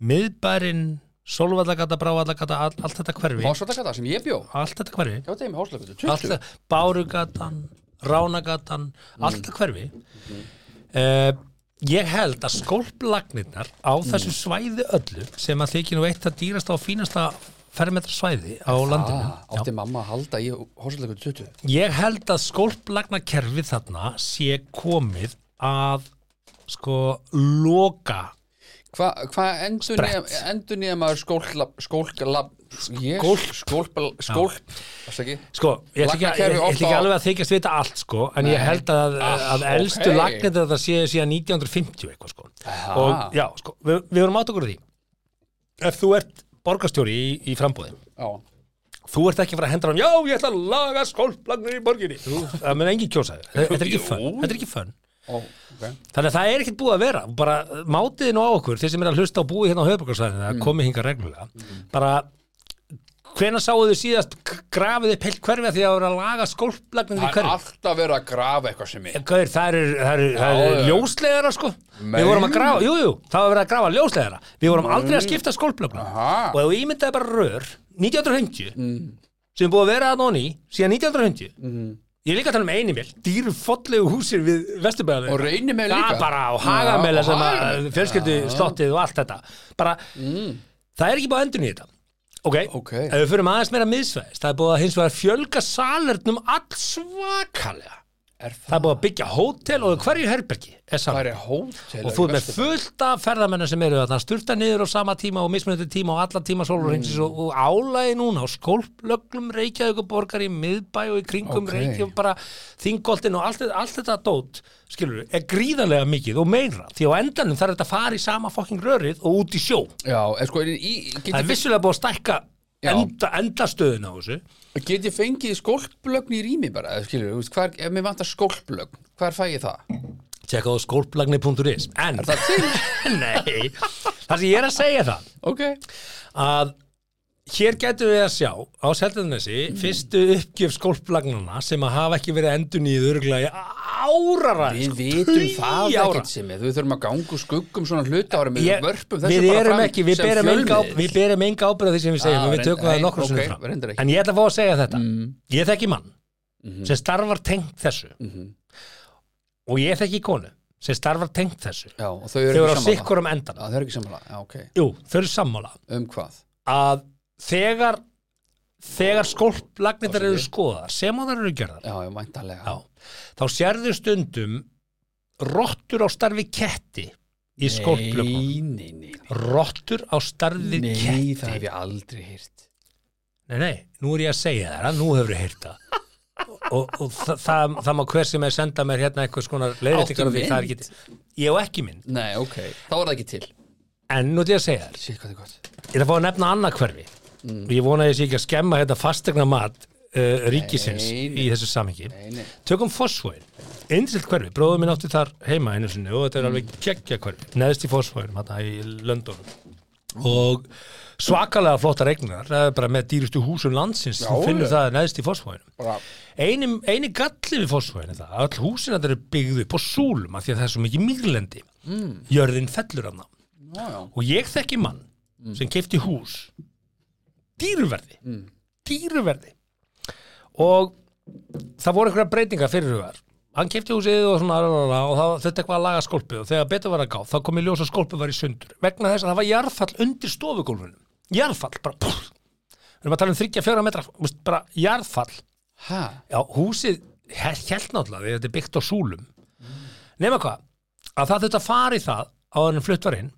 miðbærin Sólvallagata, Brávallagata, all, allt þetta hverfi. Hásvallagata sem ég bjó. Allt þetta hverfi. Já, það er með hásvallagata, allt 20 þetta, Bárugatan Ránagatan, allt þetta hverfi. Uh, ég held að skólplagnirnar á þessu svæði öllu sem að þykir nú eitt að dýrasta og fínasta fermetra svæði á landinu. Ah, átti mamma að halda í hásvallagata 20 Ég held að skólplagnakerfið þarna sé komið að sko loka Hvað Sprett. endur nýja maður skólklab skólklab ég, Skólp. skólp skólp sko, ég ætla ekki, að- ég, ég ekki alveg að þykjast vita allt sko, en ég Nei. held að, Ah, að elstu ok. lagnir þetta séu síðan 1950 eitthvað sko Aha. og já, sko, við, við vorum átt okkur á því ef þú ert borgarstjóri í, í frambúði Já, þú ert ekki að fara að henda hann, já, ég ætla að laga skólplagnir í borginni það mun engin kjósa þér, þetta er ekki fönn þetta er ekki fönn ó, ok. Þannig að það er ekkert búið að vera. Bara mátiði nú á okkur, þeir sem er að hlusta á búið hérna á höfbrukarsvæðinu, Mm. það komi hinga reglulega. Bara hvena sáu þau síðast grafið upp heilt hverfi af því að vera að laga skólplagnir í Það er alltaf verið að grafa eitthvað sem er. Hvað er, það er, það er, það er já. ljóslegara sko. Nei. Við vorum að grafa, jú, jú, það var verið að grafa ljóslegara Við vorum aldrei að skipta skólplögnum. Aha. Og ef þú ímyndaði bara rör 1950 sem er búið að vera að nóni síðan 1950 Ég er líka að tala um einimél, dýru follegu húsir við Vesturbæðinu Og Reynimel Já, líka. bara á hagamela Já, sem að fjölskyldu slottið og allt þetta. Bara, það er ekki búið að endur nýja þetta. Ok, Ok. ef við fyrir aðeins meira miðsvæðist það er búið að hins vegar fjölga salernum all svakalega Er það er búið að byggja hótel og hverju herbergi er saman er hótel og þú er með fullt af ferðamennar sem eru að sturta niður á sama tíma og mismunandi tíma og alla tíma sólurhengsins og, og álægi núna á skólplögnum Reykjavík borgar í miðbæ og í kringum Ok. Reykjavík bara þingoltin og allt, allt þetta dót skilur er gríðarlega mikið og meira því á endanum þarf þetta að fara í sama fokking rörið og út í sjó. Já, er sko, í, það er vissulega búið að stækka Já. enda, endastöðun á þessu get ég fengið skólplögn í rými bara, skilur, hvar, ef mér vantar skólplögn, hvar fæ ég það? tjekka á skólplagni.is en það til? nei, það sem ég er að segja það ok, að hér getum við að sjá á Seltjarnesi fyrstu uppgjöf skólplagnana sem að hafa ekki verið endur nýður örgulega í árara við sko, vitum það ára. ekkert sem við þurfum að ganga skuggum svona hluta ára með Ég- vörpum þessu við bara fram ekki, við sem berum enga, á- fjölmiðill. við berum enga ábyrð á því sem við segjum, við tökum það nokkur ok, fram. en ég ætla að fá að segja þetta. Mm. ég þekki mann sem starfar tengt þessu. Mhm. og ég þekki konu sem starfar tengt þessu. Þau eru á sikkur um endan þau eru ekki sammála, um hvað? að þegar þegar skólplagnir eru skoðar sem að það eru gerðar. Já, já, þá sérðu stundum rottur á starfi ketti í skólplögnum Nei, nei, nei, rottur á starfi nei, ketti. það hef ég aldrei hýrt nei, nei, nú er ég að segja þér að nú hefur ég heyrt það. Og, og það, það, það má hver sem er senda mér hérna eitthvað á það mynd? ekki ég hef ekki minn, Nei, ok, þá er það ekki til. En nú er ég að segja gott? Ég er að fá að nefna annað hverfi Mm. og ég vona að ég sé ekki að skemma þetta fastegna mat uh, ríkisins Nei, í þessu samhengi. Nei, nei, Tökum Fossvóin, einsilt hverfi, bróður minn átti þar heima einu sinni og þetta er alveg geggja hverfi, neðst í Fossvóin, hérna í London og svakalega það er bara með dýrustu húsum landsins, þú finnur það neðst í Einu, eini galli við Fossvóin er það, að öll húsin þetta eru byggðu upp á súlum af því að það er svo mikið mýrlendi, mm. jörðin fellur Já, já, og ég þekki mann sem kefti hús dýruverði. Mm. dýruverði. Og það voru einhverja breytingar fyrir hugar. Hann kefti húsið og svona og það þurfti eitthvað að laga skólpið. Og þegar betur var að gá þá kom í ljós að skólpið var í sundur. Vegna þess að það var jarðfall undir stofugólfinu. Jarðfall, bara pff. við erum að tala um 34 metra, þú veist, bara jarðfall. Já, húsið held náttúrulega þetta er byggt á súlum. Nema hvað, að það þurfti að fara í það áður en flutt var inn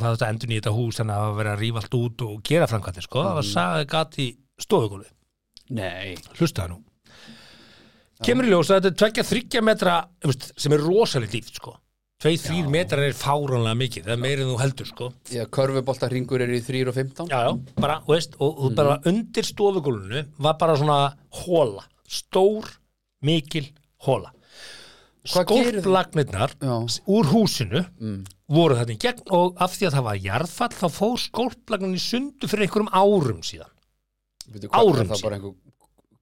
það þetta endur þetta hús þannig að það var verið að rífa allt út og gera framkvæmdi sko, það var sagði gat í stofugólu Nei, hlustaði nú. Kemur í ljós að þetta er tveggja þryggja metra þú veist, sem er rosalega dýft sko. Tvei þrýr metrar er fáránlega mikið það er meira en þú heldur sko. Því að körfubolta ringur er í 3 og 15 já, já, bara, þú veist, og, og bara undir stofugólunu var bara svona hóla stór, mikil hóla það? Já. úr húsinu voru þetta í gegn og af því að það var jarðfall þá fór skólplagnin í sundu fyrir einhverjum árum síðan. Veitu, Árum er það bara einhver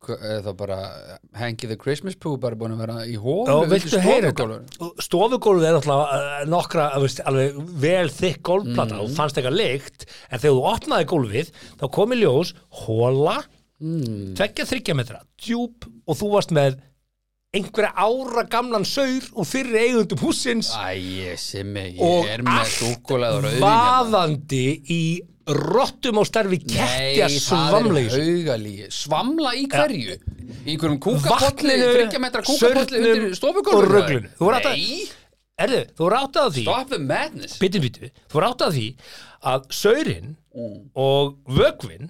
er það bara Hanky the Christmas Pooh bara búin að vera í hólu stofugólfið er náttúrulega uh, nokkra veist, alveg vel þykk gólplata og fannst eitthvað lykt en þegar þú opnaði gólfið þá kom í ljós hóla Mm. tveggja þryggja metra, djúb og þú varst með einhverja ára gamlan saur og fyrir eigundum húsins Æ, ég og allt hérna. vaðandi í rottum á starfi kettja haugalíi Svamla í hverju? Í einhverjum kúkapolli, Vatninu, þryggja metra kúkapolli saurnum undir stofugólfinu? og ruglinu. Þú voru átt að- Nei, Erðu, þú voru áttað því stop the madness bitu, bitu, þú voru áttað því að saurinn Mm. og vögvin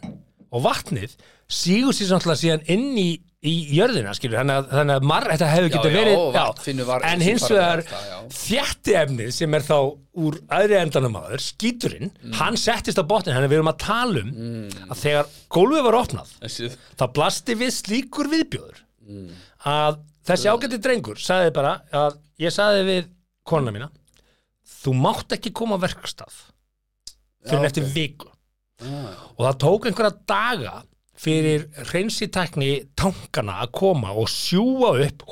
og vatnið sígur sér samtla síðan inn í, í jörðina, skilur, þannig að, þannig að mar, þetta hefur Já, getið já, verið var- en hins vegar já. þjætti efnið sem er þá úr aðri endanum aður, skíturinn Mm. hann settist á botnin, hann er við erum að tala um að þegar gólfið var opnað þá blasti við slíkur viðbjóður Mm. að þessi ágætti drengur sagði bara að ég sagði við konuna mína þú mátt ekki koma á verkstað fyrir Já, eftir ok. viku Ah. og það tók einhverja daga fyrir hreinsitækni tankana að koma og sjúa upp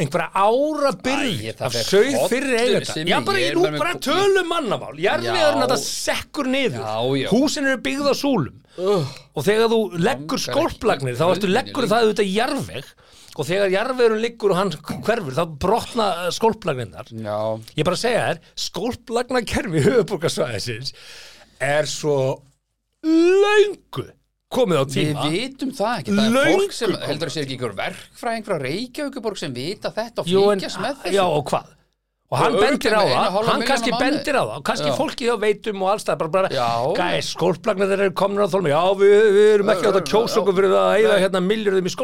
einhverja ára það af hrollur, fyrir eigenda Simmi, já bara ég ég er nú bara tölum mannamál. Jarðveðurinn Já. þetta sekkur niður. Já, já. húsin eru byggð á súlum. Uh, og þegar þú leggur ekki þá ertu leggur það auðvitað jarðveg. Og þegar jarðvegurinn liggur og hann hverfur þá brotna skólplagninnar Já, ég er bara að segja þér skólplagnakerfi höfuborgarsvæðisins er svo löngu komið á við tíma. vitum það ekki. Það er fólk sem, heldur að sé ekki einhver verkfræðing frá Reykjavíkuborg sem vita þetta og fylgjast með þessu. já og hvað og hann Og bendir á það, hann kannski bendir á það. Og kannski Já. fólki þá veitum og allstað bara, bara gæs, skólplagnar þeir eru komin á þólmi já, við, við erum ekki átt að kjósa okkur fyrir það að Nei. hérna miljörðum í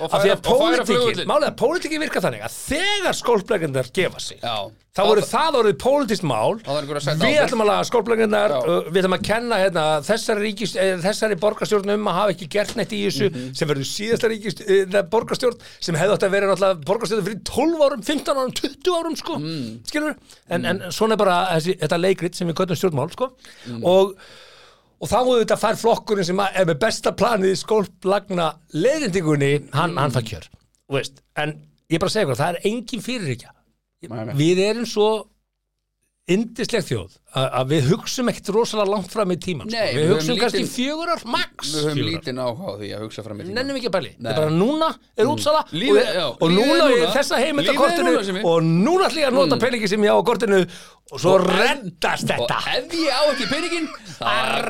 og af því að pólitíkin, málega pólitíkin virka þannig að þegar skólplagnar gefa sig Já, þá voru það orðið pólitískt mál. Við ætlum að laga skólplagnar við ætlum að kenna hérna, þessari, eh, þessari borgarstjórn um að hafa ekki gert neitt í þessu Mhm. sem verður síðasta eh, borgarstjórn sem hefði átt að vera náttúrulega borgarstjórn fyrir 12 árum, 15 árum, 20 árum sko, Mm. skilur en, en svona er bara þessi, þetta leikrit sem við köttum stjórnmál sko Mm. og og þá hefur þetta fær flokkurinn sem er með besta planið í skólplagna leiðindingunni, hann, hann fær kjör en ég bara segja ykkur það er engin nei. við erum svo indisleg þjóð að, að við hugsum ekkert rosalega langt fram í tíman sko. Nei, við við höfum hugsum kannski fjögur ár, max. Við höfum fjögur ár. lítinn áhuga á því að hugsa fram í tíma nennum ekki að bæli, þetta er bara núna er útsala Lífið- og, já, og núna er þessa heimildakortinu og núna ætlum ég að nota peningi sem ég á á kortinu og svo Og ef- reddast Og þetta. ef ég á ekki peningin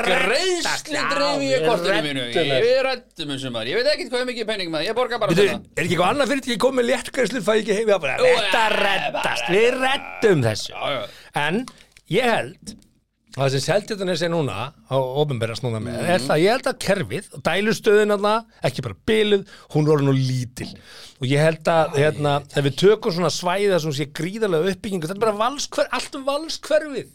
greiðsli já, dreif ég við kortinu mínu. Reddum Ég rættum um sumar Ég veit ekkert hvað mikið pening maður. Ég borga bara þetta er ekki eitthvað annað fyrir því að koma með léttgræslu en ég held að það sem Seltjarnan er núna á ofinberðast núna með Mhm. er það, ég held að kerfið og dælustöðin alltaf, ekki bara byluð hún voru nú lítil. Og ég held að hérna, ef við tökum svona svæða sem sé gríðarlega uppbyggingu, þetta er bara valskver, allt um valskverfið.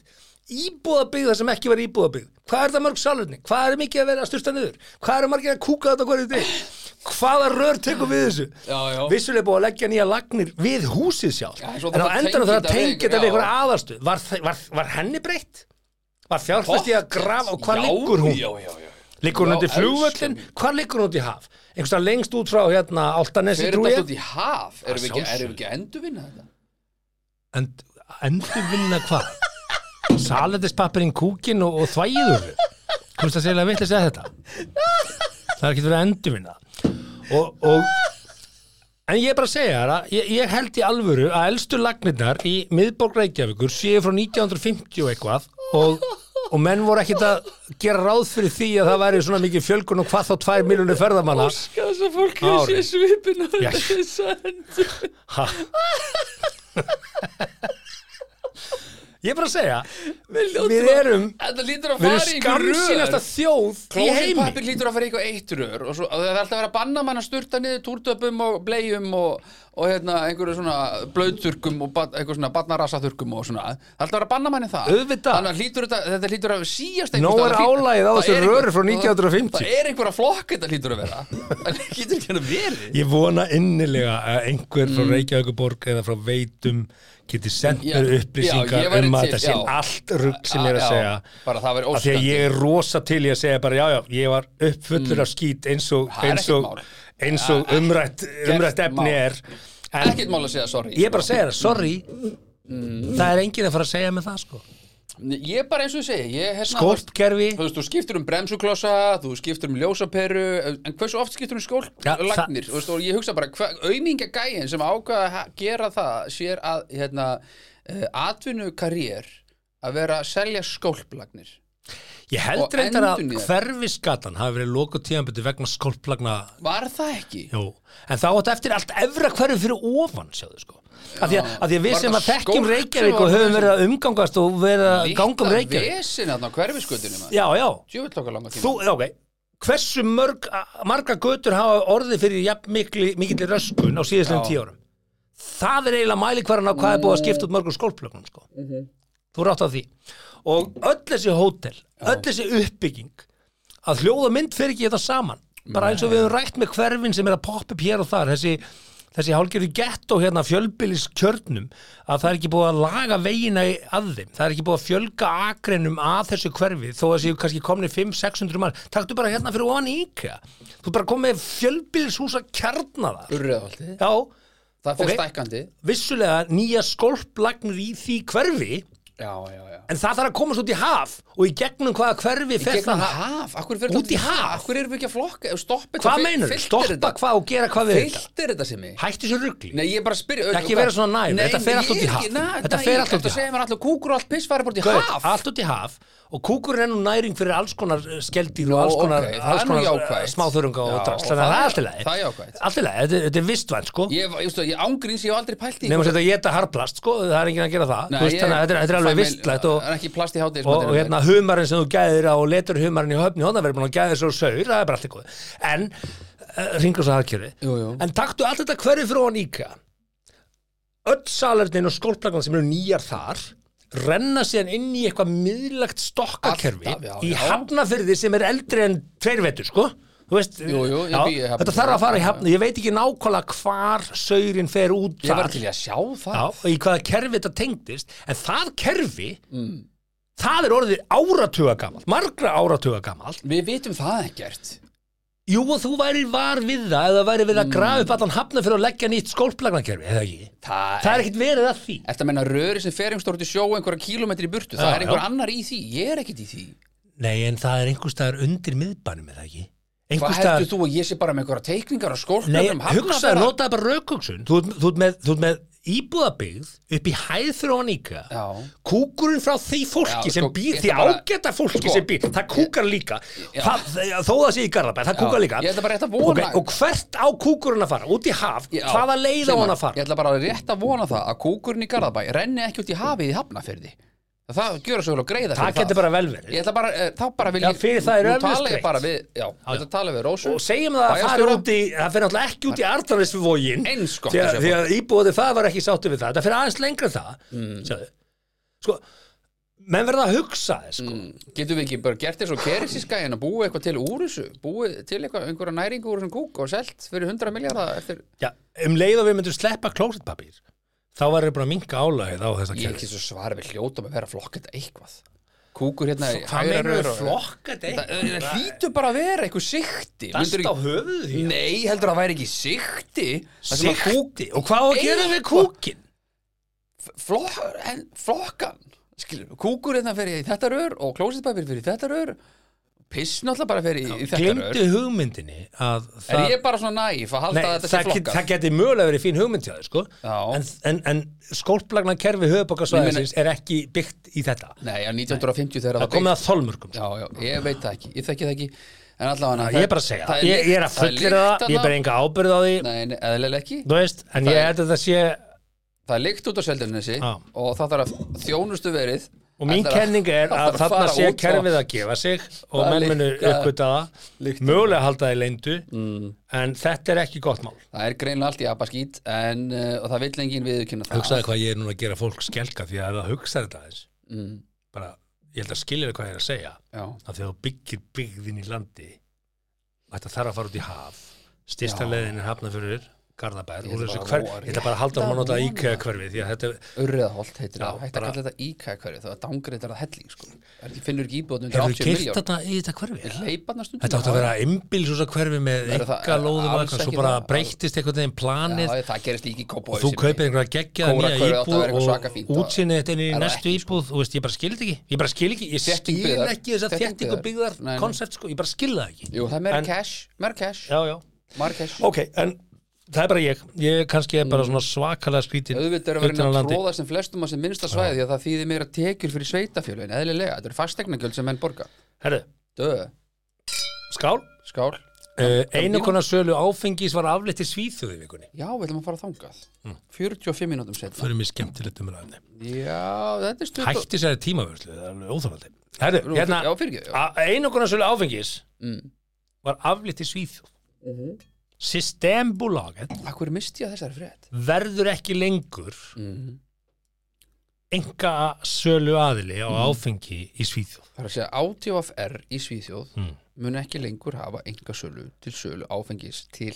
Íbúðabyggð það sem ekki var íbúðabyggð. Hvað er það mörg salurni, hvað er mikið að vera að styrsta niður? Hvað er margir að kúka þetta hverju þig hvaða rör tekur við þessu vissulega búið að leggja nýja lagnir við húsið sjálf Já, en á að endanum þarf að tengja þetta þetta við við- einhverja aðalstu var, var, var henni breytt? Var fjárfæst í að grafa og hvað liggur hún? Já, Liggur hún undir elskan. Hvað liggur hún í haf? Einhverstað lengst út frá hérna Áltanesi Fer trú þetta ég? út í haf? Erum við ekki, við ekki að endurvinna þetta? End, endur vinna hvað? Salætispappirinn kúkin og, og þvægiður Hvort það segja að vitt að segja þetta Það er ekki verið að endur vinna og, og En ég er bara að segja þér að ég, ég held í alvöru að elstu lagnirnar í miðborg Reykjavíkur séu frá 1950 og eitthvað og, og menn voru ekkit að gera ráð fyrir því að það væri svona mikið fjölgun og hvað þá tvær miljonir ferðamanna Þess að fólk sé svipin á Já. þess að endur Ha. Ég er bara að segja Við erum Við erum skamsýnasta þjóð í heimi. Klósitpapir lítur að fara í eitthvað eitt rör og, svo, það er alltaf að vera að banna mann að sturta niður túrtöpum og bleium og, og hérna, einhverju svona blöðþurkum og eitthvað svona barnarasaþurkum og svona. Það alltaf að vera að banna manni það. Þannig að hlýtur þetta, þetta hlýtur að síast Nó er álagið á þessu röri frá 1950. Það er einhver að flokk þetta hlýtur að vera. Það hlýtur ekki að vera Ég vona innilega að einhver frá Reykjavíkuborg eða frá Veitum geti sendt Mm. Mér upplýsingar ég um að þetta sé allt rugg sem ég er að segja. Bara það væri af því að ég er rosa til í að segja bara já já, ég var uppfullur af skít eins og, Mm. Eins og, og umrætt, umrætt efni mál. er Ekkert mál að segja sorry ég er bara að segja það, sorry Mm. það er enginn að fara að segja með það sko Ég er bara eins og ég, hérna, skólpkerfi Þú þú skiptir um bremsuklossa, þú skiptir um ljósaperu, en hversu oft skiptir um Ja, skóllagnir? Þú veist, og ég hugsa bara, auðmingja gæin sem ákvaða að gera það, sér að, hérna, uh, atvinnu karriér að vera að selja skólplagnir. Ég held reyndar að hverfisgatan hafi verið lokuð tíðanbyttu vegna skólplagna Var það ekki? Jú, en þá átt eftir allt efra hverju fyrir ofan, sjáðu sko af því, að, af því að við sem það að þekkjum Reykjavík og höfum verið að umgangast og verið að ganga um Reykjavík vesin þarna á hverfiskutunni, maður. Já, já, Djöfull okkar langa tíma. þú, ok Hversu mörg, marga götur hafa orðið fyrir jafn mikli, mikilli röskun á síðastlegum Já. tíu árum Það er eiginlega mælikvarðan á hvað er búið að skipta út mörgum skólplögnum sko. Mhm. Þú rátt á því Og öll þessi hótel, öll þessi uppbygging að hljóða mynd fyrir ekki þetta saman. Bara eins og við höfum rætt með hverfin sem er að poppa upp hér og þar. Þessi, þessi hálgerðu gettó hérna fjölbýlis kjörnum að það er ekki búið að laga vegina í- að þeim. Það er ekki búið að fjölga akreinum að þessu hverfi þó að séu kannski komni 500-600 mann taktu bara hérna fyrir ofan íkja þú bara komið fjölbýlishúsa kjarnaða Urriðaholtið. já, Það fyrir Ok. stækkandi. vissulega nýja skólplagnir í því hverfi Já, já, já. en það þarf að komast út í haf og í gegnum hvaða hverfi fer Gegnum það haf, akkur fyrir Út í haf? Akkur erum við ekki að flokka, stoppa hvað meinur, stoppa hvað og gera hvað við þetta Fyllt er þetta sem ég hætti þessu rugli Nei, ég er bara að spyrja Ekki vera svona næm, þetta fer allt út í haf. Þetta fer allt út í Þetta haf. segir mér allir kúkur og allt piss fara bara út í haf allt út í haf og kúkurinn er nú næring fyrir alls konar eh, skeldýr og alls konar, ok, það alls konar jákvætt. smáþurunga og og þannig að það það er er- allt í lagi. það er jákvætt. allt í lagi, þetta, þetta er vistvænt sko. Ég, ég, ég, ángríns, ég hef aldrei pælt í nefnum hvort- að þetta geta harplast sko, það er enginn að gera það. Nei, veist, ég- þannig að þetta er- þetta er alveg vistlægt og, Það og, og hérna humarinn sem þú gæðir á og letur humarinn í höfni hóna verður búin að gæðir svo saur, það er bara allt góð en, uh, ringur svo jú. en taktu allt þetta hverju fyrir ofan íka öll salernin og skólplagnar sem eru nýjar þar renna síðan inn í eitthvað miðlagt stokkakerfi Alltaf, já, í já. hafnafyrði sem er eldri en tveir vetur sko veist, Jú, jú, ég já, bý í Hafnarfirði. þetta þarf að fara í hafna ég veit ekki nákvæmlega hvar saurin fer út Ég var þar til í að sjá það já, og í hvaða kerfi þetta tengdist en það kerfi Mm. það er orðið áratuga gamalt margra áratuga gamalt Við vitum það ekkert jú og þú væri var við það eða væri við að Mm. grafa upp allan hafna fyrir að leggja nýtt skólplagnakerfi eða ekki? Það, það er ekkert verið að því. Þetta menna röri sem fer einhver í sjó einhverja kílómetri í burtu? Það Já, er einhver já. annar í því, ég er ekkert í því. Nei en það er einhver staðar undir miðbænum eða ekki? Hvað heldur þú að ég sé bara með einhverja teikningar og Nei, skólplögnum hugsaðu, notaðu bara raukugsun þú, ert með, íbúðabyggð upp í hæð fyrir ofan íka Já. kúkurinn frá því fólki Já, sem sko, býr, því ágæta fólki sko, sem býr, það kúkar líka. Það, þó það sé í Garðabæ, það kúkar líka. Ég ætla bara rétt að vona Ok, og hvert á kúkurinn að fara, út í haf? Já, hvaða leið á hann að fara? Ég ætla bara rétt að vona það að kúkurinn í Garðabæ renni ekki út í hafið í hafnafyrði Það gjör svo vel að greiða það getur bara vel verið. Ég ætla bara, eh, þá bara vil Já, ég fyrir það er Nú öflust tala ég greitt. bara við, já, þetta tala við Rósu. Og segjum það að það Bæjarstjóra. fer út í það fer náttúrulega ekki út í Arnarnesvogin Eins gott því að að, sé því að íbúðið það var ekki sáttu við það. Það fer aðeins lengra en það mm. sko, menn verða að hugsa þess sko. Mm, Getum við ekki bara gert þess og kerisiskæin að búa eitthvað til úr þessu? Búið til eitthvað, einhverja næringu úr þessum kúk og selt fyrir 100 miljardar eftir Já, um leið og við myndum sleppa klósetpapír þá var ég bara að minka álagið á þessa Ég er ekki svo svar við hljótum að vera að flokka þetta eitthvað. Kúkur hérna í hvað hægra meina rör við og- flokka Það þetta það hlýtur bara að vera eitthvað sikti Dast Myndirðu á höfuð því Nei, heldur að það væri ekki sikti Það sem að Sikti, og hvað á að gera við Eitthvað. kúkin? flok, en, flokkan skilur, kúkur hérna fyrir í þetta rör og klósitpapir fyrir í þetta rör piss náttúrulega bara fyrir í, þetta Glimtu rör hugmyndinni að er það ég bara svona næf að halda Nei, að þetta sé það, get, flokkað? það geti mögulega verið fín hugmynd hjá þér sko. Já. en, en, en skólplagna kerfi höfubokasvæðisins er ekki byggt í þetta. Nei, á 1950 þegar það það komið að þolmörkum Já, já, ég veit það ekki, ég þekki það ekki. En allavega ég er bara að segja, það, ég, ég er að fullir það, ég er bara enga ábyrð á því. Nei, nei, eðlilega ekki. Þú veist, en Það ég er- held að það sé það er líkt út á Seltjarnesi Já. og það þarf að þjónustu verið Og mín kenning er það að þarna sé kerfið að gefa sig og Það menn munu uppgöta það, líkt- mögulega halda það í leindu, mm. en þetta er ekki gott mál. Það er greinlega allt í abaskít en uh, og það vill enginn viðurkynna það Hugsaði hvað ég er núna að gera fólk skelka því að það hugsaði þetta aðeins, mm. bara, ég held að skilja hvað ég er að segja, Já, að þegar þú byggir byggðin í landi, þetta þarf að fara út í haf, styrsta Já. leiðin er hafnað fyrir Garðabær, Ég ætla þessu bara hver, að ég ætla bara að halda um að nota íkæða vona. hverfi, því að þetta, Urriðaholt heitir það, hægt að kalla þetta íkæða hverju það er dangreitar að helling sko. Er finnur ekki íbúðum undir hefur 80 keirt miljón þetta í þetta hverfi? Leiparnar stundum. Þetta átti að vera einbílsúsa hverfi með enga lóðum og svo bara það. breyttist einhvern veginn planið. Já, það gerist líka í og Kópavogi þú kaupir er- einhverja geggjaða Kóra nýja íbúð og og- útsinnið þetta inn í næstu sko? íbúð, þú veist, ég bara skil þetta ekki. Ég bara skil ekki, ég skil ekki þess að Þétting þéttingu byggðar. byggðar Nei, nei. koncept, sko, ég bara skil það ekki. Jú, það er meira En- cash, meira cash, Já, já, meira cash. Ok, en það er bara ég. Ég kannski er bara svona svakalega skrítin Mm. Auðvitað er að vera að tróða sem flestum að sem minnsta svæði því að það þýðir meira tekjur fyrir sveitafjölun eðlilega, þetta eru fastegnagjöld sem menn borga. Herru, Dö, skál. Skál. Uh, einu konar sölu áfengis var afleitt í Svíþjóði í vikunni. Já, við ætlum að fara þangað. Mm. 45 mínútum setna fyrir mig skemmtilegt umræðinni Já, þetta er stutt og- hætti sér tímavörslu, það er alveg óþálandi Herru, hérna einu konar sölu áfengis mm. var afleitt í Svíþjóð Systembolaget Akkur misti ég þessari frétt? verður ekki lengur mm. enga sölu aðili á áfengi í Svíþjóð. Það er að segja ATFR í Svíþjóð Mm. mun ekki lengur hafa enga sölu til sölu áfengis til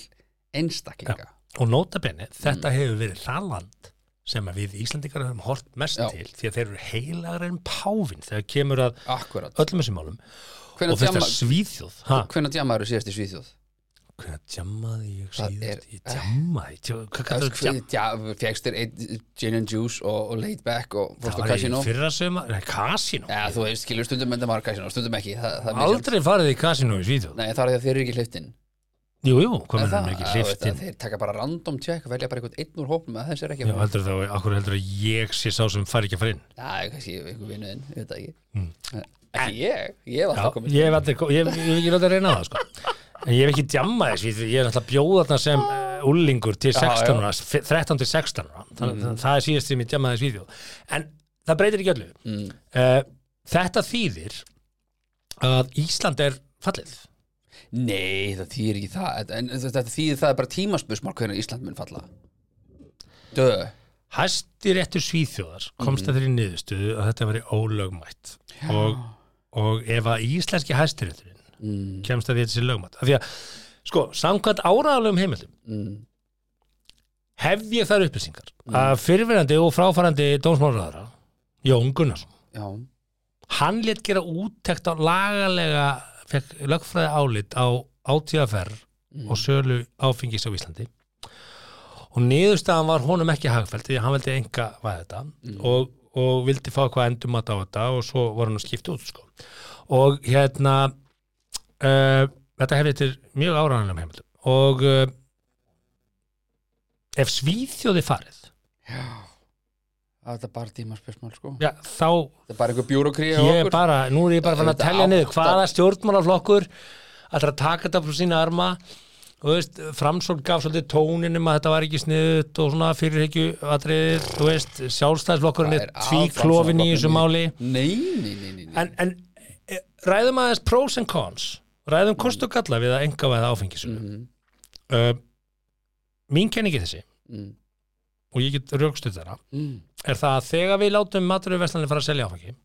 einstaklinga. Og nota benni, þetta hefur verið það land sem að við Íslandingar höfum hort mest Já. til því að þeir eru heilagar en páfin þegar kemur að Akkurat. öllum þessum málum. Og Hvenær þetta djamma- Svíþjóð. Ha, hvenær djamaður síðast í Svíþjóð? Hvernig djammaði ég Það síðast ég djammaði, tjó, hvað kallar það djam Fjækst þér einn gin and juice og, og laid back og það fórst á var í kasino fyrra söma, nei, kasino Já, þú veist, skilur stundum með maður kasino, stundum ekki. Það, það aldrei farið í kasino í Svíþjóð. Nei, það er því að þeir eru ekki hliftin jú, jú, hvað mennum ekki hliftin Þeir taka bara random check, velja bara einhvern einn úr hópnum að þess er ekki Já, heldur þá, akkur heldur að ég sé sá sem fær ekki að fara inn? Já, ég það Mm. Ekki ég, ég ég að en ég hef ekki djamma þess ég er alltaf að bjóða þarna sem uh, úlingur til Já, 16 ára, f- 13 til 16 ára. Þannig mm. það er síðast sem ég djamma þess vídeo. En það breytir ekki öllu. Mm. uh, þetta þýðir að Ísland er fallið. Nei, það þýðir ekki það. En þetta þýðir það er bara tímaspursmál hvernig Ísland mun falla. Dö hæsti réttur Svíþjóðar komst að þeirri niðurstöðu að þetta veri ólögmætt. Og, og ef að íslenski hæstirétturinn mm. kemst að því að þetta sé lögmætt af því að, sko, samkvæmt áraðalögum heimildum Mm. hef ég þær upplýsingar að fyrirverandi og fráfarandi dómsmálaráðara Jón Gunnarsson Já, hann létt gera úttekt á lagalega fekk lögfræði álit á átíðaferð og sölu áfengis á Íslandi og niðurstaðan var honum ekki hagfælt því að hann vildi enga væða þetta og, og vildi fá hvað endum að á þetta og svo var hann að skipta út sko. og hérna uh, þetta hefði til mjög áræðanlega heimildum. Og uh, ef Svíþjóði farið já Það er bara tímaspursmál sko. Já, þá Það er bara einhver bjúrokrí nú er ég bara fann að telja niður hvaða stjórnmálaflokkur að taka þetta frá sína arma. Og þú veist, framsól gaf svolítið tóninum að þetta var ekki sniðut og svona fyrirhekju atrið, þú veist, sjálfstæðsflokkurinn Það er að tvíklofin í þessu máli. Nei, nei, nei, nei, en, en e, ræðum aðeins pros and cons ræðum kost og galla við að enga veða áfengisum Mhm, uh, mín kenningi þessi. Mm, og ég get rögstuð þeirra mm. er það að þegar við látum maturverslanir fara að selja áfengi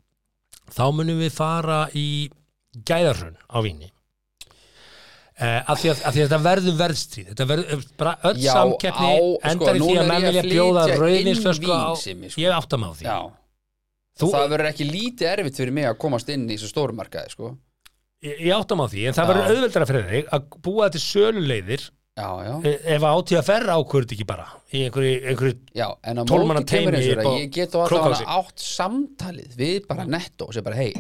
þá munum við fara í gæðarhrun á víni. Uh, af, því að, af því að þetta verður verðstríð. Þetta verður bara öll Já, samkeppni á- sko, endar í því að menn vilja bjóða rauðinsflösku á sko. ég átta mig á því. Þú, það verður ekki lítið erfitt fyrir mig að komast inn í þessu stóru markaði sko ég, ég átta mig á því en það verður auðveldara fyrir þig að búa til söluleiðir. Já, já, eh, ef að átíða ferra ákvörð ekki bara í einhverju, einhverju já en á 12 manna móti kemur teymi eins og upp á það ég get á Krókhálsi. allavega átt samtalið við bara netto og segja bara hei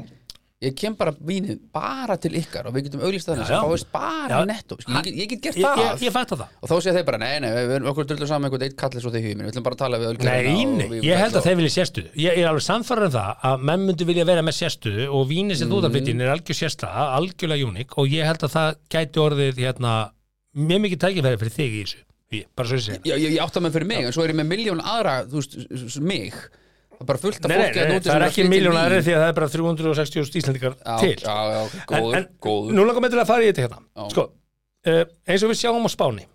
ég kem bara vínið bara til ykkar og við getum þannig Já, já. sem fáist bara netto Skil, ég, ég get gert það. ég, ég það. Og þá segja þeir bara nei, nei, við erum okkur drullum saman einhvern eitt kallis og þeir hugin við ætlum bara að tala við Nei, við- ég held að þeir vilja sérstuðu ég, er alveg samfæður um það að menn myndi vilja vera með sérstuðu og vínið sem þú Mhm. það flyttin er algjör sérstaða, algjörlega unik og ég held að það gæti orðið hérna, mjög mikið tækifæri fyrir þig í þessu. Ég, bara svo ég ég, átta mig fyrir mig, en svo er ég með miljón aðra, þú veist, mig Það er bara fullt af Nei, nei, fólki að nei, núti það er ekki miljónar því að það er bara 360 íslendingar til. já, já, ok, góður, en, en, góður Nú langar mig til að fara í þetta hérna. Já. Sko, uh, eins og við sjáum á Spáni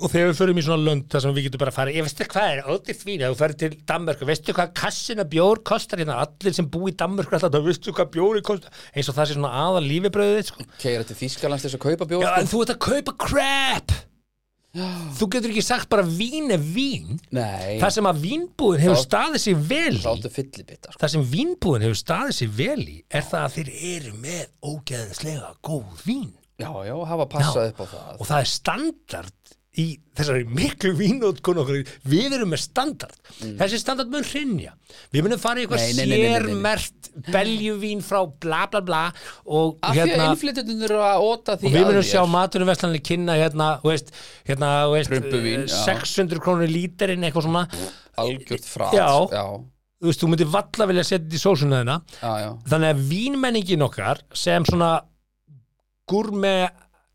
og þegar við förum í svona lönd þar sem við getum bara að fara, ég veistu hvað er ótið því að þú ferð til Danmörku, veistu hvað kassina bjór kostar hérna, allir sem búi í Danmörku alltaf, veistu hvað bjóri kostar? Eins og það sé svona aðal lífibröðið sko. Keira til Þýskalands þess að kaupa bjór Já, sko. en þú ert að kaupa crap þú getur ekki sagt bara vín er vín. Nei, það sem að vínbúðin hefur Þá- staðið sig vel í áttu fyllibitta sko. það sem vínbúðin hefur staðið sig vel í er það að þeir eru með ógeðslega góð vín. Já, já, hafa passað upp á það. Og það er standard í þessari miklu vínótkun okkur við erum með standard. Þessi standard mun hrinja við munum fara í eitthvað Mm. Sérmert beljuvín frá bla bla bla og Af því að hérna innflytjandinn eru að óta því og við munum sjá maturinn vestlanlega kynna hérna, veist, hérna, veist Prumpuvín, eh, já. 600 krónur líterinn eitthvað svona. Algjört já, þú veist, þú myndir valla vilja setja þetta í sósuna já. þannig að vínmenningin okkar sem svona gúrme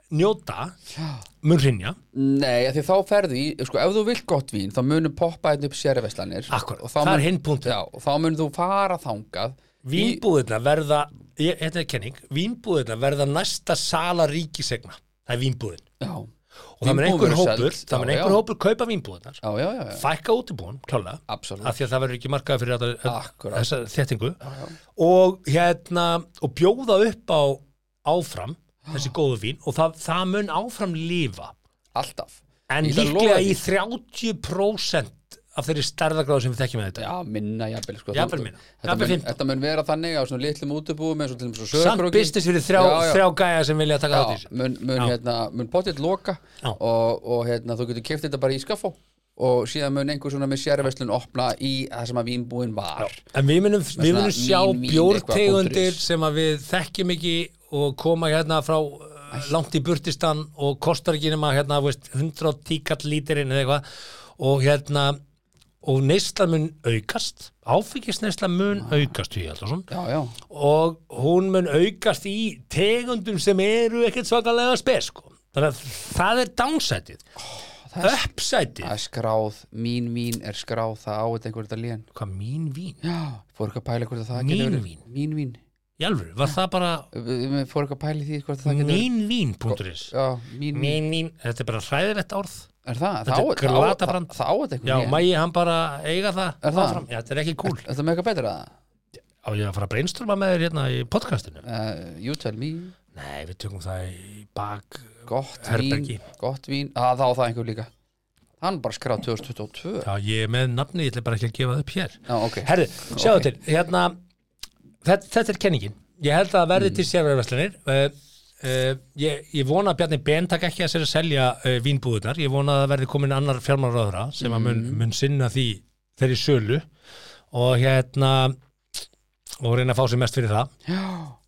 njóta já. Mun hrinja Nei, því þá ferðu í, sko, ef þú vilt gott vín þá munum poppa einn upp sérverslanir Akkurat, og þá það er hinn punktur. Já, og þá munum þú fara þangað í, vínbúðina verða, ég, þetta er kenning vínbúðina verða næsta sala ríkisegna, það er vínbúðin Já, og það mun Vínbúðin einhver hópur, seld, það mun já, einhver já. hópur kaupa vínbúðinar já, já, já, já. fækka útibúin, klálega af því að það verður ekki markaði fyrir þetta, já. og hérna og bjóða upp á áfram þessi góðu vín og það, það mun áfram lifa. Alltaf. En líklega í því. 30% af þeirri stærðagráðu sem við þekkjum með þetta. Já, minna jafnvel sko. Þetta Jafnvel mun, 15. þetta mun vera þannig á svona litlum til svo samt business fyrir þrjá, Já, já. þrjá gæja sem vilja taka í Já, þessu. mun, mun, hérna, mun potið loka og, og hérna, þú getur keft þetta bara í skaffó og síðan mun einhver svona með sérverslun opna í það sem að vínbúin var. En við munum, við munum sjá bjórtegundir sem að við þekkjum ekki og koma hérna frá uh, langt í burtistan og kostar ekki nema hérna, veist, 110 kall lítirinn eða eitthvað. Og hérna og neysla mun aukast áfengisneysla mun aukast Hugi Halldórsson, Já, já, og hún mun aukast í tegundum sem eru ekkert svakalega spes sko. þannig að það er downsætið uppsætið? Það er skráð mín vín er skráð, það á þetta einhver þetta lén. Hvað mín vín, Já, fór eitthvað að pæla hvort að það Mín geti verið? Mín vín. Alvöru, var það bara Fór eitthvað að pæla því hvort að það geti verið mínvín.is Já, mín vín. Mín vín, þetta er bara hræðilegt orð. Er það? Þetta er glatabrand. það- á þetta einhver já, mægi hann bara eiga það Er það? já, þetta er ekki cool. Þetta er með eitthvað betra? Það á ég að fara að brainstorma með þér hérna í podcastinu? Uh, You tell me. Nei, við tökum það í bak Gott vín Gott vín. Að, Það á það einhver líka. Hann bara skráð 2022 já, ég er með nafni, ég ætla bara ekki að gefa það upp hér. Já, ok. Herðu, sjáðu til, hérna þetta, þetta er kenningin. Ég held að það verði til sérverðarslanir uh, uh, ég, ég vona að Bjarni Ben takk ekki að sér að selja uh, vínbúðunar ég vona að það verði komin annar fjármálaráðra sem að mun, mun sinna því þeirri sölu og hérna og reyna að fá sér mest fyrir það. Já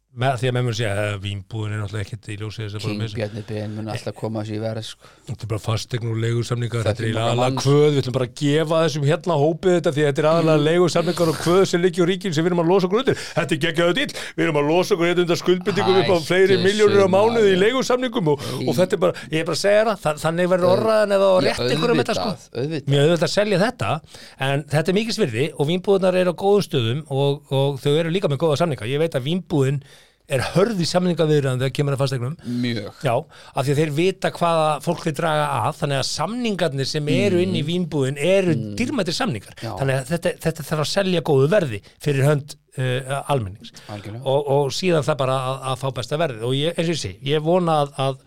með því að með mér segja að vínbúðin er náttúrulega ekkert í ljósið þess að bara King með þessu Bjarni Ben mun alltaf koma þessi í verð sko. þetta er bara fastegn og leigusamningar Þetta er aðalega kvöð, við ætlum bara að gefa þessum hérna hópið þetta því þetta er aðalega leigusamningar og kvöð sem liggi á ríkin sem við erum að losa okkur undir. Þetta er geggjaðu dill, við erum að losa okkur hérna undir skuldbyttingum upp á fleiri þessu, miljónir á mánuði í maður. leigusamningum og, og þetta er bara, ég er bara að segja það, þa- þannig verður orraðan eða rétt ykkur um þetta sko. mjög auðvitað að selja þetta en þetta er mikið svirði og vínbúðunar eru á góðum stöðum og, og þau eru líka með góða samninga. Ég veit að vínbúðin er hörð í samningaviðræðan þegar kemur að fastegnum Mjög. Já, af því að þeir vita hvaða fólk þeir draga að, þannig að samningarnir sem eru inn í vínbúðin eru dýrmættir samningar, Mm. Já. þannig að þetta, þetta þarf að selja góðu verði fyrir hönd uh, almennings. Og, og síðan það bara að, að fá besta verði og ég, eins og ég sé, ég vona að, að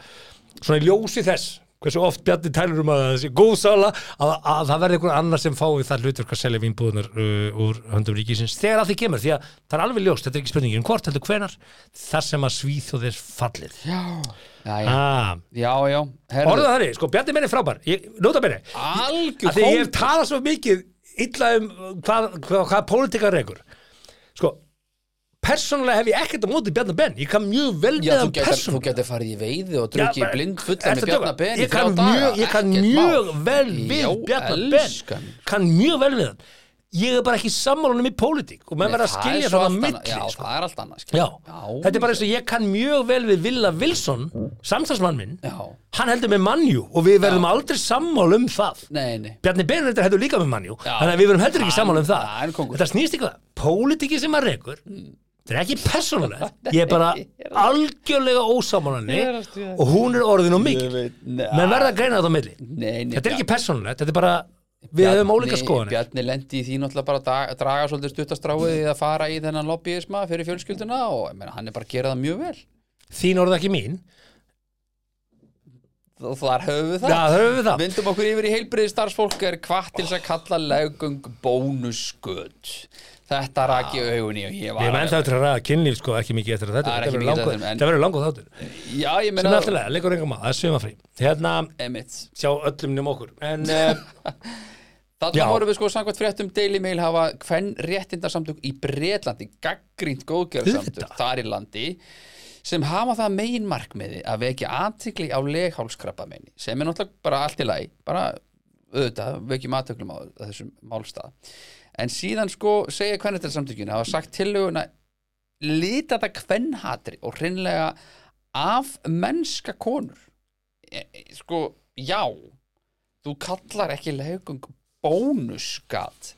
svona ljósi þess hversu oft Bjarni tælur um að þessi góð sala að, að það verði einhver annar sem fái það hlutverk að selja vínbúðunar uh, úr höndum ríkisins þegar að því kemur, því að það er alveg ljóst þetta er ekki spurningin, hvort heldur hvenar þar sem að svíþjóð er fallið. Já, já, já, ah, já, já. Orðað þannig, sko, Bjarni menn er frábær Nóta menni, að því ég hef talað svo mikið illa um hvað, hvað, hvað pólitika rekur. Sko, persónulega hef ég ekkert á móti Bjarni Ben. Ég kann mjög vel Já, með hann getur, þú persónulega. getur farið í veiði og Já, drukkið blind fulla með Bjarnar? Ben Ég kann mjög, ég kann mjög vel við Já, Bjarnar Ben. Kann mjög vel við hann. Ég er bara ekki sammálunum í pólitík og Nei, verða að skilja það á milli Já, sko. það er allt annað Já, skilur. þetta er bara eins og ég kann mjög vel við Villa Wilson, samstagsmann minn. Já, hann heldur með mannjú og við verðum aldrei sammál um það. Nei, nei. Bjarni Benediktur heldur líka með mannjú Já. þannig að við verðum heldur ekki sammála um það. þetta snýst ekki um það, pólitíki sem að rekur þetta er ekki persónulegt. Ég er bara algjörlega stríða. og hún er orðin og mikil. Menn verða að greina þetta á milli. Nei, nei þetta er ekki persónulegt, þetta er bara við höfum ólíka skoðanir. Bjarni lendi í því náttúrulega bara að draga, draga svolítið stuttastráið í að fara í þennan lobbyisma fyrir fjölskylduna og ég meina, hann er bara að gera það mjög vel. Þín orð ekki mín, og þar höfum við það. Við það. Vindum okkur yfir í heilbriði starfsfólk er hvart til þess að kalla legung bónusgöld Þetta rak ég augun í og ég Við var erum ennþá eftir að ræða kynlíf sko ekki mikið eftir að þetta Það er verður langur- en- langur þáttur. Já, ég sem er meina alltaf lega, leikur enga maður, það er svimafrí hérna, Emitt sjá öllum nefn okkur en uh, Þarna vorum við sko samkvæmt fréttum Daily Mail hafa hvern réttindarsamtök í Bretlandi gaggrínt góðgerðarsamtök Auðvitað. þar í landi sem hafa það megin markmiði að vekja aðtikli á leghálskrabbameini sem er náttúrulega bara allt í lagi bara auðvitað, vekjum aðtöklum á þessum málstað en síðan sko segja kvennettilsamtökinu hafa sagt tillöguna lita þetta kvennhatri og hreinlega af mennska konur. E, e, sko, já þú kallar ekki legung bónusgat.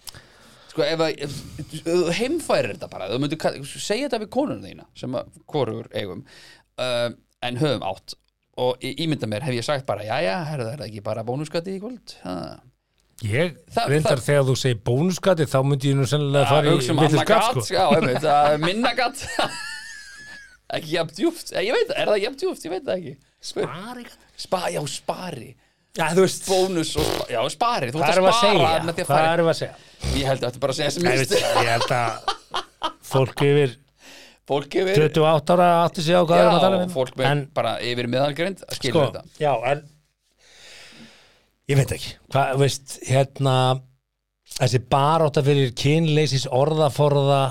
Sko ef að ef- ef þú heimfærir þetta bara þú myndir kall- segja þetta við konuna þína sem að hvorur eigum uh, en höfum átt. Og ímynda mér hef ég sagt bara jæja, herðu er það ekki bara bónusgati í kvöld? Ha. Ég Það- reyndar það- þegar þú segir bónusgati þá myndi ég nú sennilega fara í hugsa um gat sko. minna gat. Ekki jafn djúft Eh, ég veit, það, er það jafn djúft, ég veit það ekki. Spyr. Spari Spa, já, spari. Já, þú veist, bónus og spa, já, spari þú erum að við spara Hvað erum við að segja? ég held að þetta bara að segja sem veit, ég held að fólk yfir fólk yfir 28 ára átti sig á hvað við erum að tala já, um fólk með en bara yfir meðalgrind skilur sko, þetta. já, en ég veit ekki, hvað, veist, hérna þessi barátta fyrir kynleisis orðaforða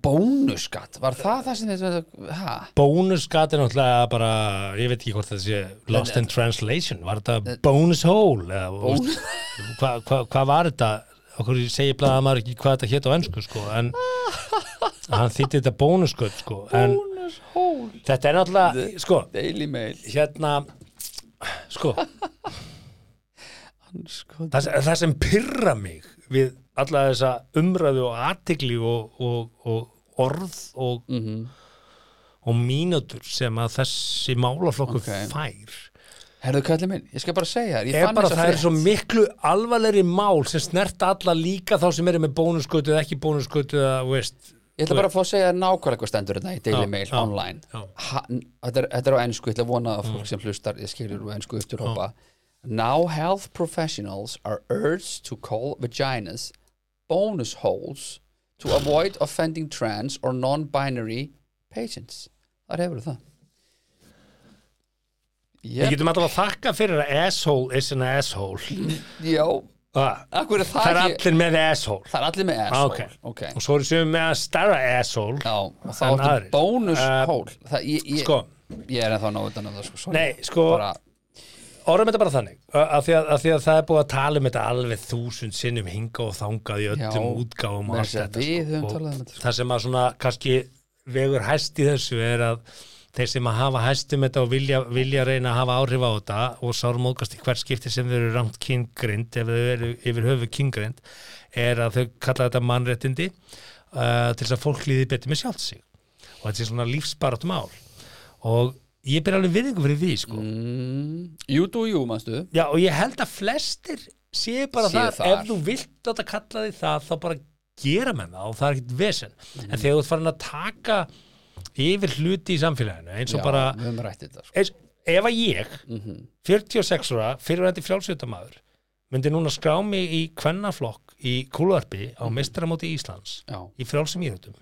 bónusskatt, var það það sem þetta ha? bónusgat er náttúrulega bara, ég veit ekki hvort það sé lost in translation, var þetta bonus hole? Hvað hva, hva var þetta? Okkur segir blaða maður ekki hvað þetta hétt á ennsku sko, en hann þýtti þetta bónusgöld sko, en þetta er náttúrulega sko, Daily Mail. hérna sko. Það, það sem pyrra mig við alla þessa umræðu og aðtigli og, og, og orð og, mm og mínútur sem að þessi málaflokkur Ok. fær herðu kallið minn, ég skal bara segja þér ég er fann bara það er frétt. svo miklu alvarlegri mál sem snert alla líka þá sem eru með bónusgötu eða ekki bónusgötu eða veist ég ætla bara að fá að segja nákvæmlega hvað stendur þetta í Daily Mail já, online já. ha, þetta, er, þetta er á ennsku, ég ætla að vona að fólk sem hlustar ég skilur úr ennsku eftir hópa Now health professionals are urged to call vaginas bonus holes to avoid offending trans or non-binary patients þar hefur það við yep. getum alltaf að þakka fyrir að asshole is an asshole Já, ah, akkur er það, það er ekki allir með asshole Það er allir með Ah, asshole ok. ok. og svo eru sem með að starra asshole Já, og þá En ertu aðrir. bónus Eh, hól það, ég, ég, sko, ég er ennþá náðu utan um það sko. sorry. nei, sko bara, orðum þetta bara þannig af því, því að það er búið að tala um þetta alveg þúsund sinnum hinga og þangað í öllum Já, útgáfum og allt þetta Og talað um þetta, sko. það sem að svona kannski vegur hæst í þessu er að þeir sem að hafa hæst um þetta og vilja, vilja reyna að hafa áhrif á þetta og sármóðgast í hvert skipti sem þau eru rangt kyngrind ef þau eru yfir höfu kyngrind er að þau kalla þetta mannréttindi uh, til þess að fólk líði betur með sjálft sig. Og þetta er svona lífsbarat mál og ég ber alveg virðingu fyrir því sko. Mm, Jú, þú, jú, manstu. Já, og ég held að flestir séu bara Séu þar, þar. ef þú vilt að kalla því það, þá bara gera með það og það er ekkert vesen. Mhm. en þegar þú ert farin að taka yfir hluti í samfélaginu eins og Já, bara, við höfum rætt þetta sko. eins, ef að ég mm 46 ára, fyrirvændi frjálsvitamaður myndi núna skrá mig í kvennaflokk í kúluarpi á Mhm. meistaramóti Íslands Já, í frjálsum íðutum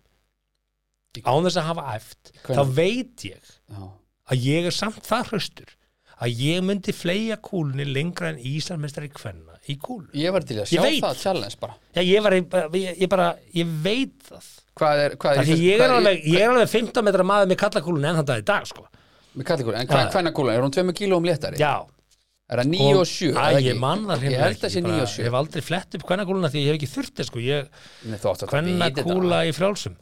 Í- án þess að hafa æft þá veit ég já, að ég er samt það hraustur að ég myndi fleia kúlunni lengra en Íslandmeistari kvenna í kúlu ég var til að Ég sjá veit. það challenge bara. Já, ég var, ég, ég bara, ég veit það. Hvað er, hvað er, ég er alveg, ég er alveg 15 metra maður með kallakúlun en þann dag í dag, sko. Með kallikúlun, en hvað er kvennakúlan? Er hún tveimur kílóum léttari? Já, Er það 9 og 7? Æ, ég man það Ég held að sé 9 og Ég 7 hef aldrei flett upp hvernakúluna því ég hef ekki þurft þess sko. Ég, hvernakúla í frjálsum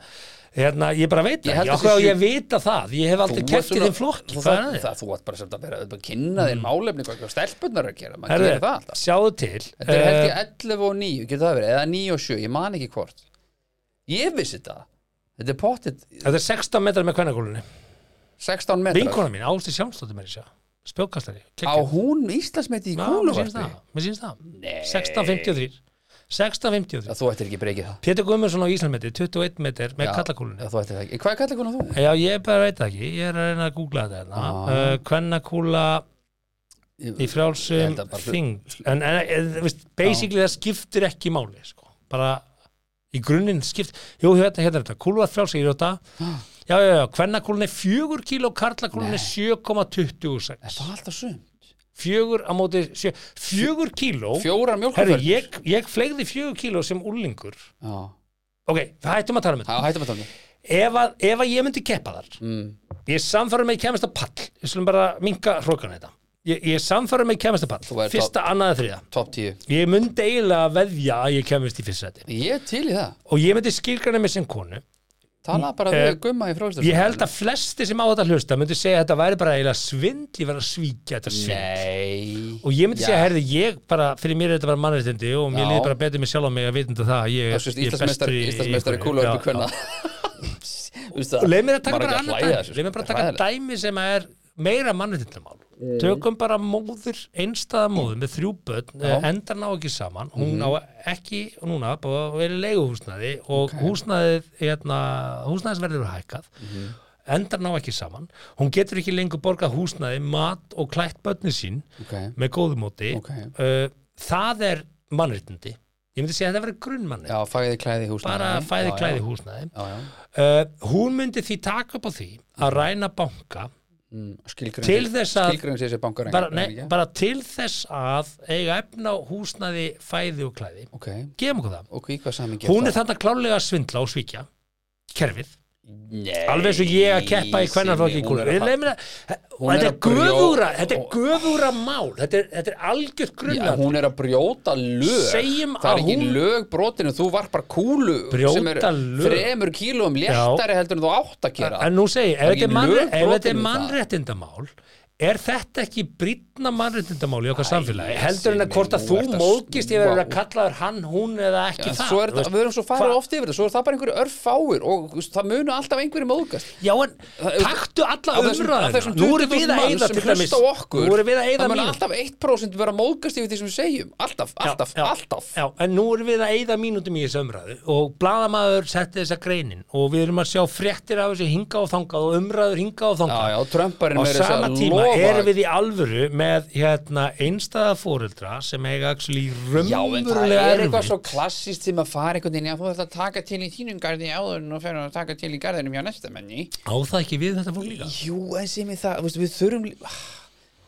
Hérna, ég bara veit Ég það að á sé sjö- ég vita það? Ég hef aldrei ert í þeim flokki. þú- það, það? það, ert bara samt að vera að kynna þér málefni hvað hvað stelpunnar að gera, maður gerir það alltaf. Sjáðu til Þetta er eh, ég 11 og 9, getur það verið, eða 9 og 7, ég man ekki hvort. Ég vissi þetta Þetta er pottit Þetta er 16 metrar með hvernakúlunni 16 metrar. Vinkona mín, Ásti Sjánsdóttir þessu Spjókastari Á hún Íslandsmeti í Já, mér kúluvarpi það, mér sýnst það. Nei. 16.53 16.53 Þú ættir ekki breykið það. Pétur Guðmundsson á Íslandsmeti 21 metr með Já, kallakúlunni já, Þú ættir það ekki, hvað er kallakona þú? Já, ég bara veit ekki, ég er að reyna að googla þetta hérna. Ah. uh, Hvernakúla í frjálsum þing. En, en, en veist, basically það skiptir ekki máli sko. bara í grunninn skipt jú, hérna, hérna þetta, kúluvað frjálsum í þetta. Já, já, já, hvernakúlun er fjögur kíló karlakúlun er 7,26 Er það alltaf sum? Fjögur á móti sjö, fjögur kíló. Fjórar mjólkurferð ég, ég flegði fjögur kíló sem úlingur Já, ok, það hættum að tala um þetta. Já, hættum að tala um ef að, ef að ég myndi keppa þar mm. ég samfærum með kemast að pall. Ég slum bara minka hrókan þetta. Ég, ég samfærum með kemast að pall. Fyrsta, annaða, þriða Top 10 ég myndi eiginlega veðja að ég kemist í fyrsta seti Ég er til í það. Og ég myndi skilgrana mig sem konu Tala bara við gumma í fróðstöð ég held að flesti sem á þetta hlusta myndi segja að þetta væri bara eiginlega svindl ég verið að svíkja þetta svindl. Nei. Og ég myndi Já. segja, herði, ég bara fyrir mér er þetta bara mannréttindi og mér Já. líði bara betur mig sjálf á mig að vitunda það að ég, ég er bestur í Íslandsmeistari í- kúluvarpi Já, kvenna og leið mér að taka bara annað hlæja dæmi. Leið mér bara að taka dæmi sem er meira mannréttindamál tökum bara móður einstæða móður með þrjú börn eh, endar ná ekki saman. Hún á ekki núna búið að vera í leiguhúsnaði og húsnaðið hérna, húsnaðisverðið er hækkað. Endar ná ekki saman. Hún getur ekki lengur borgað húsnaði mat og klætt börni sín Ok, með góðu móti. Ok. uh, það er mannréttindi. Ég myndi segja að þetta verið grunnmannréttindi. Já, fæði klæði húsnaði bara fæði Já, klæði já. húsnaði Já, uh, hún myndi því taka upp á því að ræna banka Mm, Til þess að- bara, nei, bara til þess að eiga efna húsnaði fæði og klæði. Ok, gefum okkur það. Samingi hún er þarna klálega svindla og svíkja kerfið, Nei, alveg eins og ég að keppa í hvernarflokki er að- þetta er göfúra þetta er og- göfúra mál. Þetta er, þetta er algjört grunna hún er að brjóta lög. Segjum það er ekki hún- lög brotinu, þú var bara kúlu Brjóta sem er lög. þremur kílóum léttari heldur en þú átt að gera. En nú segi, ef þetta er um mannréttindamál er þetta ekki brýtna mannréttindamál í okkar samfélagi? heldur en að hvort að þú móðgist yfir að svá. kallaður hann, hún eða ekki það svo er veist. við erum svo farið Hva- oft yfir þetta, svo er það bara einhverju örfáir og þú veist, það munu alltaf einhverju móðgast. Já, en Það- taktu alla þessum Nú erum 20.000 við að sem til dæmis Nú erum við að eyða það mun alltaf 1% vera móðgast yfir því sem við segjum. Alltaf, alltaf, alltaf. Já, en nú erum við að eyða mínútum í þessu umræðu og bladamaður setti þessa greinin og við erum að sjá fréttir af þessu hinga og þangað og umræður hinga og þangað já, að erum við í alvöru með hérna, einstæða fóreldra sem eiga actually Já, en það er eitthvað svo klassist sem að fara einhvern veginn, já, þú þarf að taka til í þínum garði áður þú fer að taka til í garðinum hjá næsta menni á það ekki við þetta fólk líka? Jú, en sem ég það, við þurfum lí-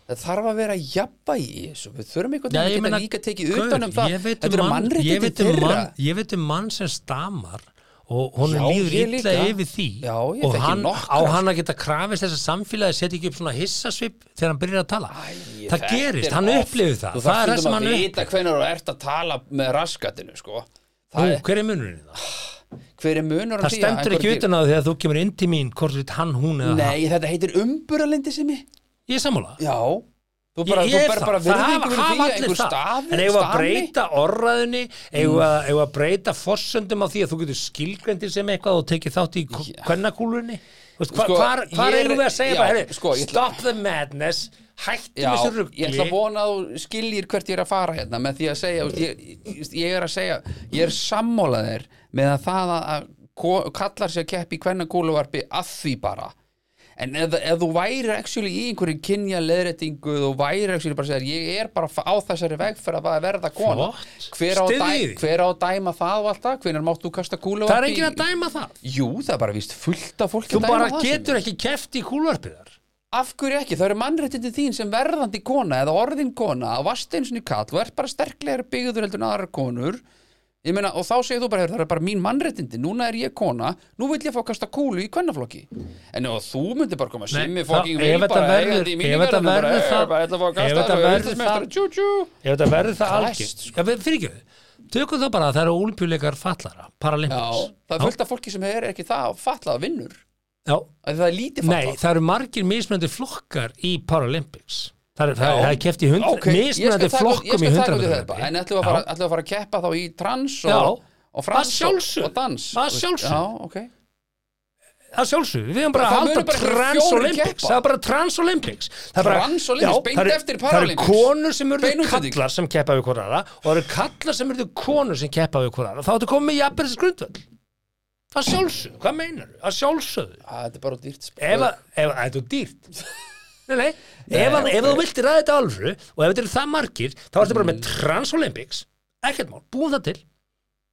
það þarf að vera jafna í þessu. Við þurfum einhvern Já, veginn að geta líka tekið gaur, utan um það. þetta um eru mann- ég mannréttindi veit um þeirra. ég veit um mann sem stamar og honum Já, líður illa yfir því. Já, og hann, á hann að geta krafist þess að samfélagi setja ekki upp svona hissasvip þegar hann byrjar að tala? Æ, það gerist, er hann oft. upplifir það. Það er það sem hann vita hvenær þú ert að tala með raskatinu sko. Það er, hver er munurinn það? hver er munur á það því? Að stendur ekki utan á því að þú kemur inn til mín hvort hann, hún eða Nei, þetta heitir umburalindi sem ég hann ég er sammála. Já, þú bara, Ég- þú ég það. bara Það virðingu hafa- að allir það. stafi En eigum við að breyta orðræðinni eigum við að, breyta forsöndum á því að þú getur skilgrendir sem eitthvað og tekið þátt í kvennakúlunni? Sko, hvar, hvar ég er- eigum við að segja já, herri, sko, ég stop the madness hættum þessu ég ruggli ætla að vona að þú skiljir hvert ég er að fara hérna með því að segja, þú ég, ég, ég er að segja ég er sammálaðir með að það að, kallar sér að keppi kúluvarpi að því bara en ef, ef þú væri actually í einhverju kynja leðréttingu þú væri actually bara að segja ég er bara á þessari vegferð að verða kona. Hver á, dæ, hver á að dæma það og alltaf hvenær mátt þú kasta kúluvarpi það er enginn að dæma það. Jú, það er bara víst fullt af fólki þú að dæma bara það getur ekki keft í kúlvarpiðar Af hverju ekki? Það eru mannréttindi þín sem verðandi kona eða orðin kona og varst einu sinni kall og ert bara sterklegri byggður heldur en aðrar konur meina, og þá segir þú bara, "Heyrðu, það er bara mín mannréttindi. Núna er ég kona, nú vil ég fá að kasta kúlu í kvennaflokki. En þú myndir bara koma Nei, Simmi þá- fucking ef vil bara verður- eigandi í þetta bara, verður "Eh, það- bara ætla að fá að kasta ef þetta verður það. Já, við- fyrir ekki Tökum þá bara að það eru olimpíuleikar fallara Já, Paralympics það er fullt af fólki sem er ekki það fallað vinnur. Já, að það er lítið Nei, fallað það eru margir mismunandi flokkar í Paralympics Það er, það, það er keft í hundra, Ok, ég skal mismunandi flokkum í Ég skal taka 100 út í þetta En ætlum við að fara- að keppa þá í trans og, og frans og, og dans Að sjálfsögðu. Já, ok. Það sjálfsögðu, við höfum bara Það að halda munu bara Trans fjórir Olympics. keppa. Það er bara Trans Olympics. Það er bara- Trans Olympics, Já, beint það eftir Það Paralympics. eru konur sem eru kallar sem keppa við hvora aðra og það eru kallar sem eru konur sem keppa við hvora aðra. Þá ertu komið með jafnverðis grundvöld Það sjálfsögðu, hvað meinar þú? Það sjálfsögðu. Að Þetta er bara dýrt ef að, ef að, þetta er dýrt Nei, nei, ef, að, ef þú viltir ræða þetta alvöru og ef þetta eru það margir þá ertu bara Mm. með Trans Olympics ekkert mál, búum það til.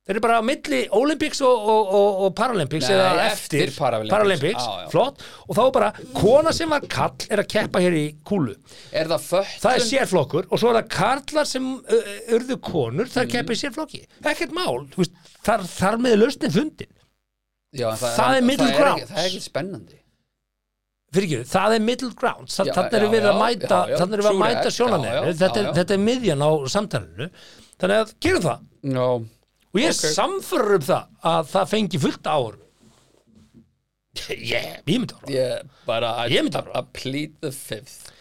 Þeir eru bara á milli Olympics og, og, og, og Paralympics eða eftir eftir, Paralympics. Já, já. flott. Og þá er bara, kona sem var kall er að keppa hér í kúlu. Er það föllun það er sérflokkur og svo er það karlar sem uh, urðu konur, það er keppa í sérflokki. Ekkert mál, veist, þar, þar með lausnin fundin. Já, en það er middle það ground. Það er ekki spennandi fyrir það er middle ground. Þannig erum við að mæta já, já, við að mæta já, þetta, þetta er miðjan á samtalenu þannig að gerum það. Já, og ég Ok. okay. samförur um það að það fengi fullt ár yeah, ég myndi ára I, Ég myndi horfa. I plead the fifth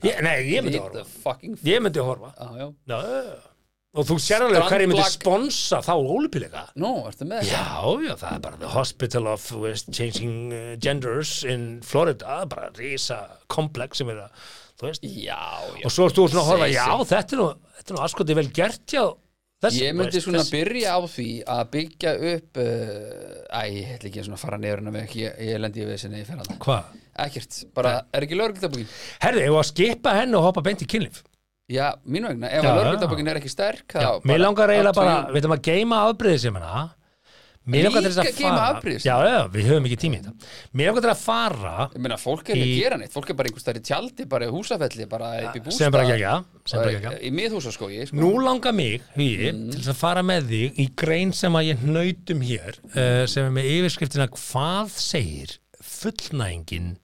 ég, nei, ég myndi ára ég myndi horfa Og þú sér alveg hverju myndi sponsa þá ólipilega þetta? Já, já, það er bara the hospital of veist, changing uh, genders in Florida, bara risa komplex sem er að, þú veist. Já, já. Og svo ertu svona að horfa, já, þetta er nú þetta er nú aðskotið vel gert já þessi, Ég myndi veist, svona þessi- byrja á því að byggja upp uh, Æ, ég ætla ekki að fara að ég, ég lendi í veðsynni í ferðan Hvað? Ekkert, bara, er ekki lögregltabókin? Herði, ég var að skipa henni og hoppa beint í kynlíf Já, mín vegna, ef að lögregltabókin er ekki sterk Já, mér langar eiginlega bara, við ætlum að geima afbreyðis sem hana Mér langar til þess að fara? Já, já, við höfum ekki tími í þetta. Mér langar til að fara Ég meina, fólk er ekki að gera neitt, fólk er bara einhvers í tjaldi, bara í húsafelli, bara upp í bústað. sem bara bara gegja Í miðhúsaskógi, sko. Nú langar mig, hugi, Mm. til þess að fara með þig í grein sem að ég hnautum hér uh, sem er með yfirskriftina Hvað segir fullnægingin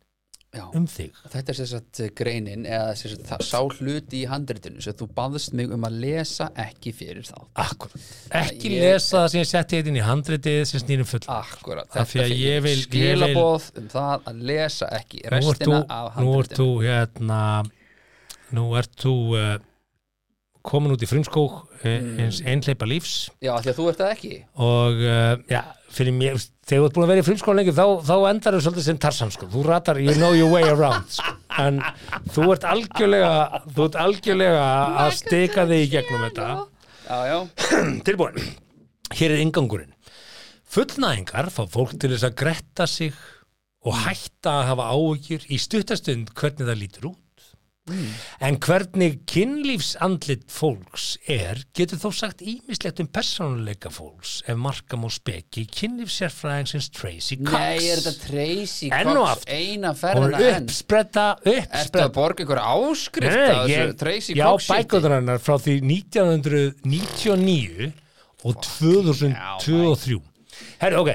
Já. um þig? Þetta er sem sagt greinin eða sagt það sá hluti í handritinu sem þú baðst mig um að lesa ekki fyrir þá Akkurat. Ekki Ég- lesa það sem ég setti inn í handritið sem snýrum full Akkurat, þetta ég vil- fyrir skilaboð um það að lesa ekki restina þú, af nú ert þú hérna nú ert þú uh, komin út í frumskók mm. eins einhleipa lífs Já, því að þú ert það ekki og uh, já, fyrir mér þegar þú ert búin að vera í frumskóla lengi þá, þá endar þú svolítið sem Tarzan sko, þú ratar you know your way around sko. en þú ert algjörlega þú ert algjörlega að stika þig í gegnum þetta. Já, já, tilbúin, hér er ingangurinn fullnæðingar fá fólk til þess að gretta sig og hætta að hafa áhyggjur í stuttastund hvernig það lítur út en hvernig kynlífsandlit fólks er getur þó sagt ímislegt um persónuleika fólks ef markam og speki kynlífsérfræðingsins Tracy Cox nei, er þetta Tracy Enn Cox eina hún ferðina er enn? uppspretta Ertu að uppspretta borga ykkur áskrift af þessu Tracy já, Cox shiti? bækóður hennar frá því 1999 og 2023 Herri, ok,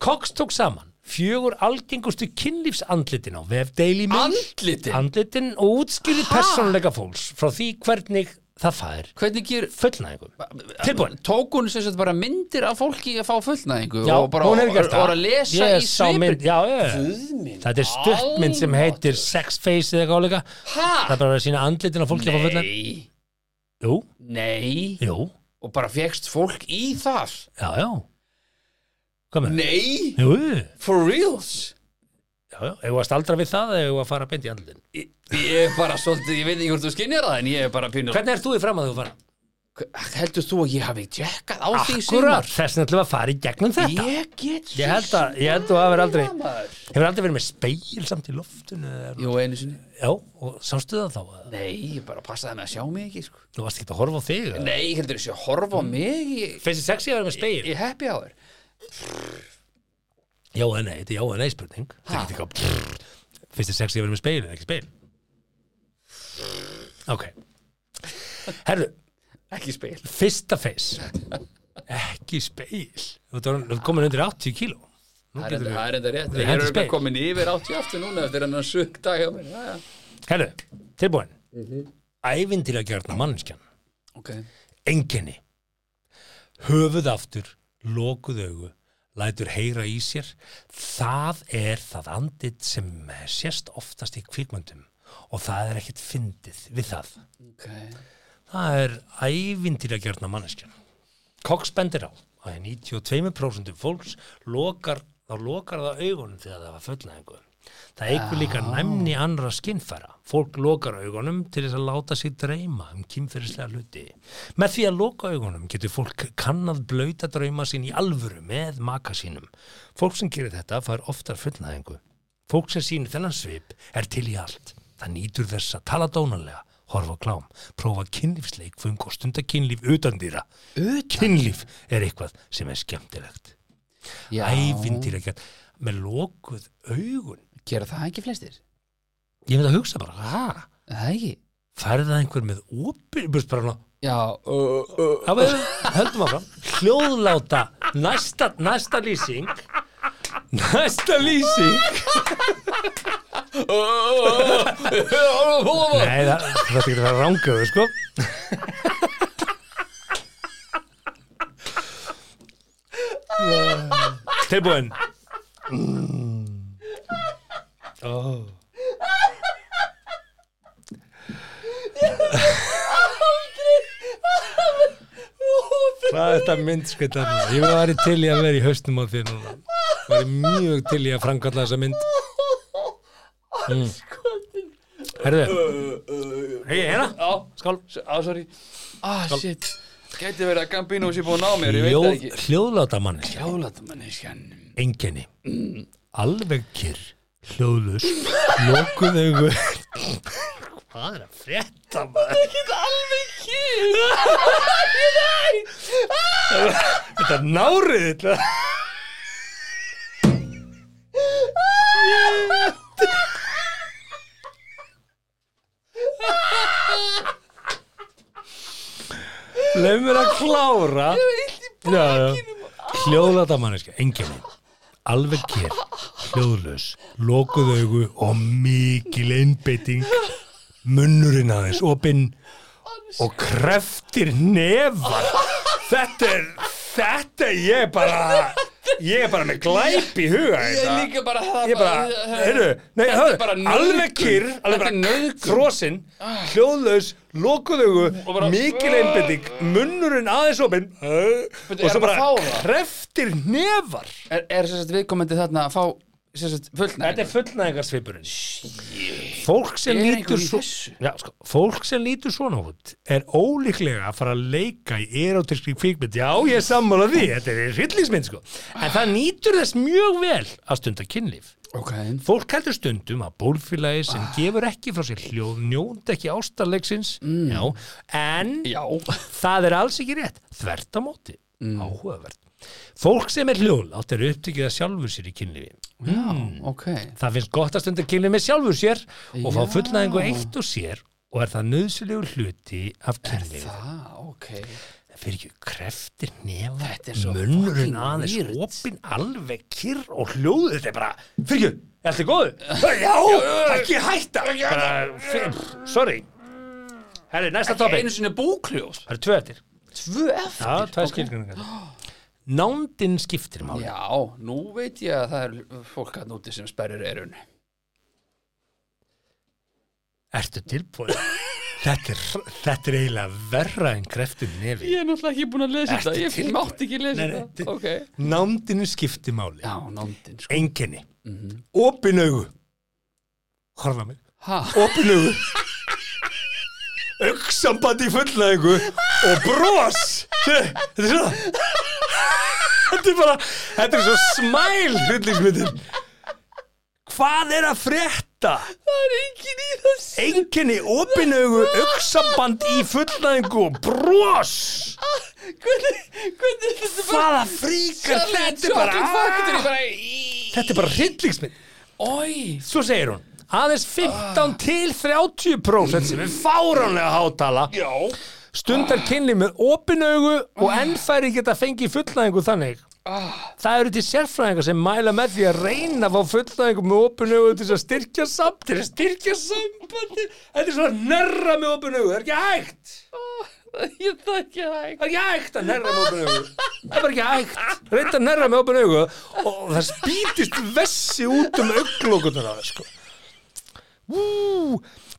Cox tók saman fjögur algengustu kynlífsandlitin á vef Daily Mail. Andlitin? andlitin og útskýrði persónuleika fólks frá því hvernig það fær Hvernig ger fullnæðingum tilbúin. Tók hún sem sagt bara myndir af fólki að fá fullnæðingu Já, og bara hún hefur gert það. að lesa Ég í sá svipin mynd, já, já, já. Guðminn Þetta er stuttmynd sem heitir Sex Face eða eitthvað áleika? Það er bara að sína andlitin á fólki að fá fullnæðing Nei, Jú, nei. Jú, Og bara fegst fólk í það? Já, já? Nei, Jú, for reals já, já, ef að staldra við það eða að fara beint í andlitin Ég, ég er bara svolítið, ég veit ekki hvort þú skinjar það En ég er bara pínu Hvernig ert þú í fram að þú fara? Heldur þú að ég hafi jekkað á því Akkurat, þess að fara í gegnum þetta Ég get Ég held að, ég held að þú hafi aldrei. Hefur aldrei verið með speil samt í loftinu eða- Jú, einu sinni Já, og sástu það þá? Nei, ég bara passaði með að sjá mig ekki sko. Þú varst ekki að horfa á þig? Nei, heldur þessi að horfa á mig Finnst þið sexy að vera með speil? ég happy hour Já eða nei, þetta er já eða nei spurning. Það er ekki eitthvað Finnst þið sexy að vera með speil eða ekki speil? Ok. Herru, Ekki spil fyrsta face. Ekki speil þú komin undir 80 kíló. Það er er enda rétt. Ég er speil. komin yfir 80 aftur núna eftir hennar sög dag hjá mér. Herru, tilbúin? Mm. -hmm. Ævindýra gjörna manneskjan. Ok, Enginni Höfuð aftur, lokuð augu Lætur heyra í sér Það er það andit sem sést oftast í kvikmöndum og það er ekkit fyndið við það. Ok. Það er ævindýra gjörna manneskjan. Cox bendir á að 92% fólks lokar, þá lokar það augunum þegar það var fullnæðingu. Það eigur líka næmni annra skinnfæra. Fólk lokar augunum til þess að láta sig dreyma um kynferðislega hluti. Með því að loka augunum getur fólk kannað blöyta drauma sín í alvöru með maka sínum. Fólk sem gerir þetta fær oftar fullnæðingu. Fólk sem sýnir þennan svip er til í allt. Það nýtur þess að tala dónalega, horfa klám, prófa kynlífsleik, fung og stunda kynlíf utan dýra. Kynlíf er eitthvað sem er skemmtilegt. Já, Ævindýra með lokuð augun. Gera það ekki flestir? Ég myndi að hugsa bara, hæ? Það ekki Færði það einhver með búst bara ná, Já, uh, uh, við höldum áfram. Hljóðláta, næsta, næsta lýsing, næsta lýsing. Nei, það, þetta getur að vera ránguðu, sko. Tilbúin. Mm. Oh. Hvað er þetta mynd skvittar núna? Ég var til í að vera í haustum á þér núna. Ég var mjög til í að framkalla þessa mynd. Mm. Herðu, hei, hérna, Já, skál. á, sorry Ah, shit Gæti verið að Gambino sé búin að ná mér, ég veit það Hljóð, ekki hljóðláta manneskja, Hjálaðmanniskan enginni, alveg kyrr, hljóðlus, lokuð augu. Hvað er að frétta maður? Ekki alveg kýr Þetta er nárið þetta. Leif mér að klára. Hljóðlata manneskja, enginni Alveg kér, hljóðlaus Lokuð augu og mikil einbeiting Munnurinn aðeins opinn Og kreftir nefar Þetta er Þetta er ég bara Ég er bara með glæp í huga Ég þetta. er líka bara það Ég bara, heyrðu, nei, er nauðgun. alveg kyrr, alveg er bara nauðgun. frosinn, bara- mikil einbinding, munnurinn aðeins opinn og svo bara kreftir nefar. Er, er sagt viðkomandi þarna að fá sem sagt fullnæg Þetta er fullnæðingarsvipurinn. Fólk sem Er lítur einhver í svo, þessu? já, sko, fólk sem lítur svona út er ólíklega að fara að leika í erotískri kvikmynd. Já, ég er sammála því, þetta er hryllingsmynd, sko. En það nýtur þess mjög vel að stunda kynlíf. Ok, Fólk heldur stundum að bólfélagi sem gefur ekki frá sér hljóð njónd ekki ástarleiksins. Já, en já. það er alls ekki rétt. Þvert á móti, áhugavert. Fólk sem er hljóðlátt er upptökið að sjálfur sér í kynlífi. Já, ok. Það finnst gott að stunda kynlífi með sjálfur sér og fá Já. fullnæðingu eitt og sér og er það nöðsilegur hluti af kynlífi Það, ok fyrir ekki kreftir nefa Þetta er svo munnurinn aðeins opinn alveg kyrr og hljóðu þetta er bara fyrir ekki, er þetta góðu? Já, ekki hætta. Bara, sorry. Herri, næsta topic. einu sinni búkljós Það eru tvö eftir. Tvö eftir Já, tvær skilgrinningar Nándin skiptir máli. Já, nú veit ég að það er fólk að núti sem sperrir erun Ertu tilbúin? Þetta er, þetta er eiginlega verra en kreftur nefi Ég er náttúrulega ekki búin að lesa þetta. Ég mátti ekki lesa þetta. til- Ok. Nándinu skiptir máli. Já, nándin sko. Enginni Mhm. Opin augu. Horfa á mig. Ha, opin augu. Auksamband í fullnæðingu og bros. Þetta er svona þetta er bara þetta er svo smæl hryllingsmyndin hvað er að frétta? Það er engin í þessu. Enginni opin augu auksamband í fullnæðingu og bros. Hvernig, hvernig er þetta bara hvaða fríkar þetta er bara í þetta er bara hryllingsmynd. Ói svo segir hún aðeins 15 til 30% sem er fáránlega hátala. Já. Stundar kynlíf með opin augu og ennfæri geta fengið fullnæðingu þannig það eru til sérfræðingar sem mæla með því að reyna að fá fullnæðingu með opin augu til að styrkja samt til að styrkja sambandi þetta er svona nerra með opin augu, það er ekki hægt? Ég það ekki hægt. Það er ekki hægt að nerra með opin augu það er bara ekki hægt, reynda að nerra með opin augu og það spýtist vessi út um auglókunar á það sko. Ú,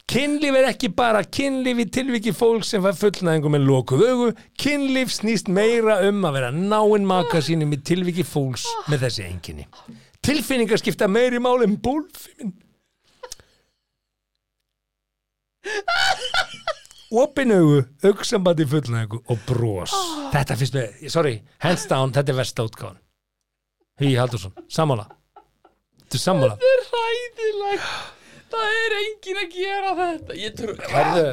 kynlíf er ekki bara kynlíf í tilviki fólk sem fær fullnæðingu með lokuð augu. Kynlíf snýst meira um að vera náinn maka sínum í tilviki fólks með þessi enginni tilfinningar skipta meiri máli en bólfimin opin augu augsambandi fullnæðingu og bros. Þetta finnst með, sorry, hands down þetta er versta útgáðan Hugi Haldursson, sammála. Þetta er sammála? Það er hræðilegt Það er engin að gera þetta. Ég trú Herðu,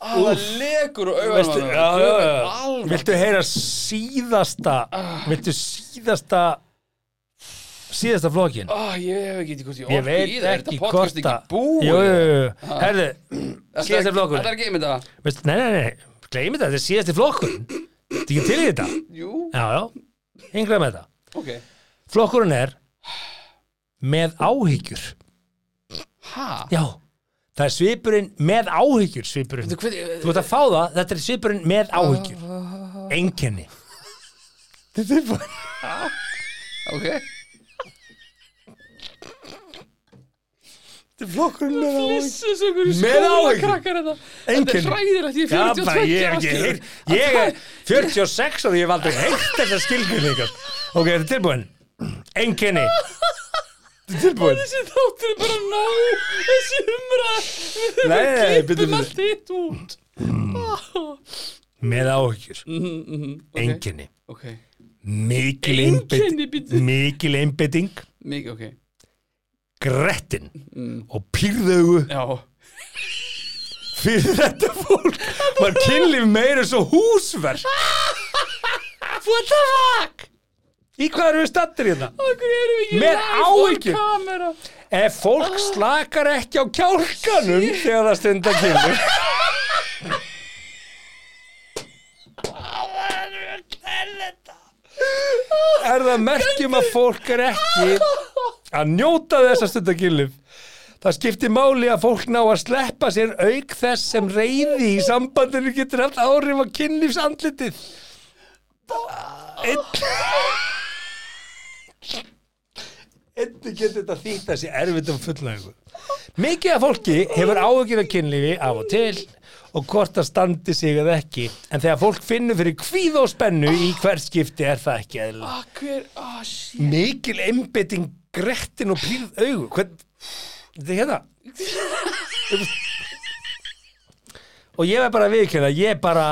Á, Það legur og auðvitað. Viltu heyra síðasta Viltu síðasta síðasta flokkin? Ó, ég hef ekki hvort ég veit í það Er ekki þetta podcast ekki búið? Jú, herðu er- flokkur. Þetta er einmitt það Nei, nei, nei, gleymi þetta, þetta er síðasti flokkur. Þetta ekki til í þetta. Já, já, yngra með þetta. Ok. Flokkurinn er með áhyggjur Ha? Já, það er svipurinn með áhyggjur svipurinn. Þú ert að fá það, þetta er svipurinn með áhyggjur. Einkenni. Þetta er bara Ok. Þetta er flokkurinn með áhyggjur. Með áhyggjur. krakkar þetta Þetta er hræðilegt, ég er Já, 42 bara ég hef ekki Ég er 46 og ég hef aldrei heyrt þessa skilgrinningar Ok, þetta er tilbúin. Einkenni Þetta er tilbúin? Þessi þáttur er bara ná Þessi Við Nei, nei, nei, bíddu, klippum bíddu. allt hitt út. Með áhyggjur. Mhm, mhm, ok, Einkenni. Ok, Mikil Einkenni, einbeiting bíddu. Mikil einbeiting. Mikið, ok. Grettin. Mm. og pýrðaugu Já, fyrir þetta fólk. Var kynlíf meira svo húsverk. What the fuck? Í hvað eru við stattir hérna? okkur erum við ekki Með on camera? Ef fólk slakar ekki á kjálkanum þegar það stundar kynlíf Er það merkjum að fólk er ekki að njóta þess að stundar kynlíf? Það skiptir máli að fólk ná að sleppa sér auk þess sem reyði í sambandinu getur haft áhrif á kynlífsandlitið. Einn... Einnig getur þetta þýtt að sé erfitt um fullnægu. Mikið af fólki hefur áhugir af kynlífi af og til og hvort það standi sig eða ekki. En þegar fólk finnur fyrir kvíð og spennu í hvert skipti er það ekki eðla. Ah, hver, ah, shit Mikil einbytting grettin og pýrð augu. Hvern... Þetta er hérna. og ég er bara að viðkjöna, ég bara...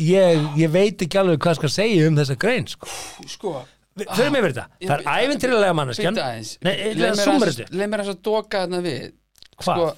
Ég, ég veit ekki alveg hvað skal segja um þessa grein, sko. Sko, Förum yfir þetta. Það er æfintrilega manneskjan. Nei, Leið mér þetta. leið mér að doka þarna við Hvað? Sko,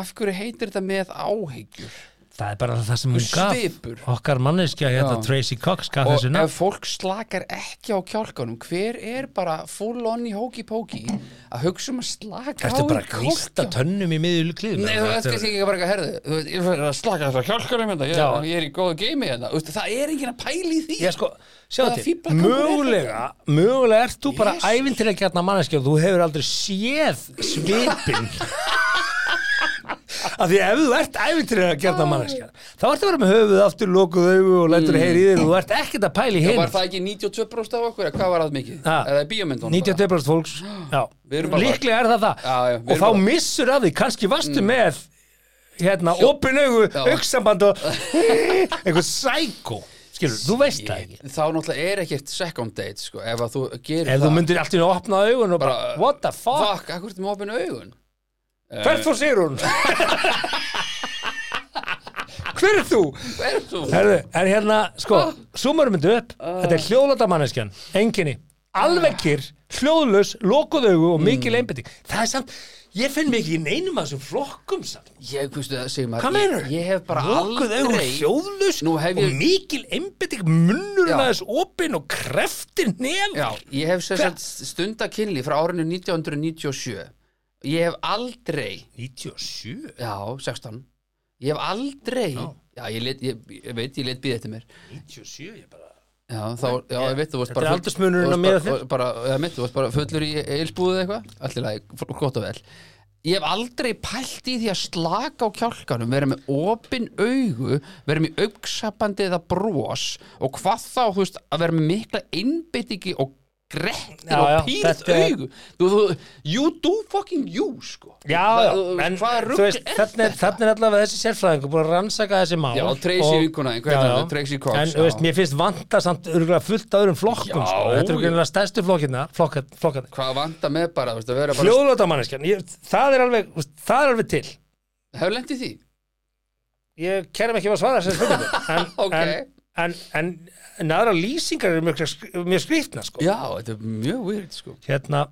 af hverju heitir þetta með áhyggjur Það er bara það sem hún gaf. Svipur. Okkar manneskja, hérna Já. Tracy Cox gaf Og þessu ef nafn. fólk slakar ekki á kjálkanum Hver er bara full on í hóki-póki Að hugsa um að slaka Ertu á bara í að kjálkanum? tönnum í miðjulu klíðum? Nei, þú veist kannski ekki bara eitthvað herðu Þú veist, Ég fyrir að slaka að kjálkanum hérna ég, Já. ég er í góðu geimi hérna Þú veist, Það er enginn að pæla í því Já, sko, sjá Hvaða til, fíflagangur er mögulega, mögulega ert þú bara Jesus. æfintilega gætna manneskja og þú hefur aldrei séð svipin. Af því ef þú ert æfintilega gætna manneskja, þá ertu að vera með höfuð aftur lokuð augu og lætur heyri í þér og þú ert ekkert að pæla í Já, hinn. var það ekki 92% af okkur? Hvað var það mikið? Eða í bíómyndunum? 92% fólks, já, líklega er það það Já, já, og þá bara- Mm. missur af því, kannski varstu með hérna, opin augu, Já. auksamband og eitthvað sækó, skilur, þú veist það ekki Þá náttúrulega er ekkert second date sko, ef að þú gerir ef það þú myndir allt í einu að opna augun og bara, Bara, what the fuck, Fuck, akkur ertu með opinu augun hvert fór Sigrún? Hver er þú? Hver er þú? Herðu, en hérna, sko, súmarum myndu upp. Þetta er hljóðlata manneskjan, enginni alvegkir, hljóðlaus lokuð augu og mikil Mm. einbytting það er samt, ég finn ekki í neinum að þessum flokkum samt. Ég, veistu það, segir maður Hvað meinarðu? Ég, hef bara Lokuð augu, aldrei hljóðlaus Nú hef og ég- mikil einbytting munnurinn Já. aðeins opinn og kreftir nef Já, ég hef sem sagt stundakynli frá árinu 1997 Ég hef aldrei 97 Já, 16 Ég hef aldrei Já. Já, ég, let, ég, ég veit, ég let býða eftir mér. 97, ég bara Já, þá, já, ég veit, þú varst Þetta bara er aldursmunurinn á bara- bara, mitt, þú varst bara fullur í eilsbúðu eitthvað. Allir lagi, gott og vel. Ég hef aldrei pælt í því að slaka á kjálkanum vera með opin augu vera með augsapandi eða bros og hvað þá, þú veist, að vera með mikla innbyttingi og grettir og er- augu þú, þú, You do fucking you, sko Já, já, en er þannig er, er allavega þessi sérfræðingur búin að rannsaka þessi mál Já, og-? Tracy Cox, En þú veist, mér finnst vanta samt örgulega fullt öðrum flokkum Já, sko. Þetta eru já. greinlega stærstu flokkina flokkarnir Hvað vanta með bara, veist, bara Hljóðlótamanneskjan, það er alveg það er alveg til Hefur lent í því? Ég kerum ekki um að svara spurningu en, Ok. en, en, en, aðra lýsingar eru mjög, mjög skriftna sko. Já, þetta er mjög weird, sko Hérna,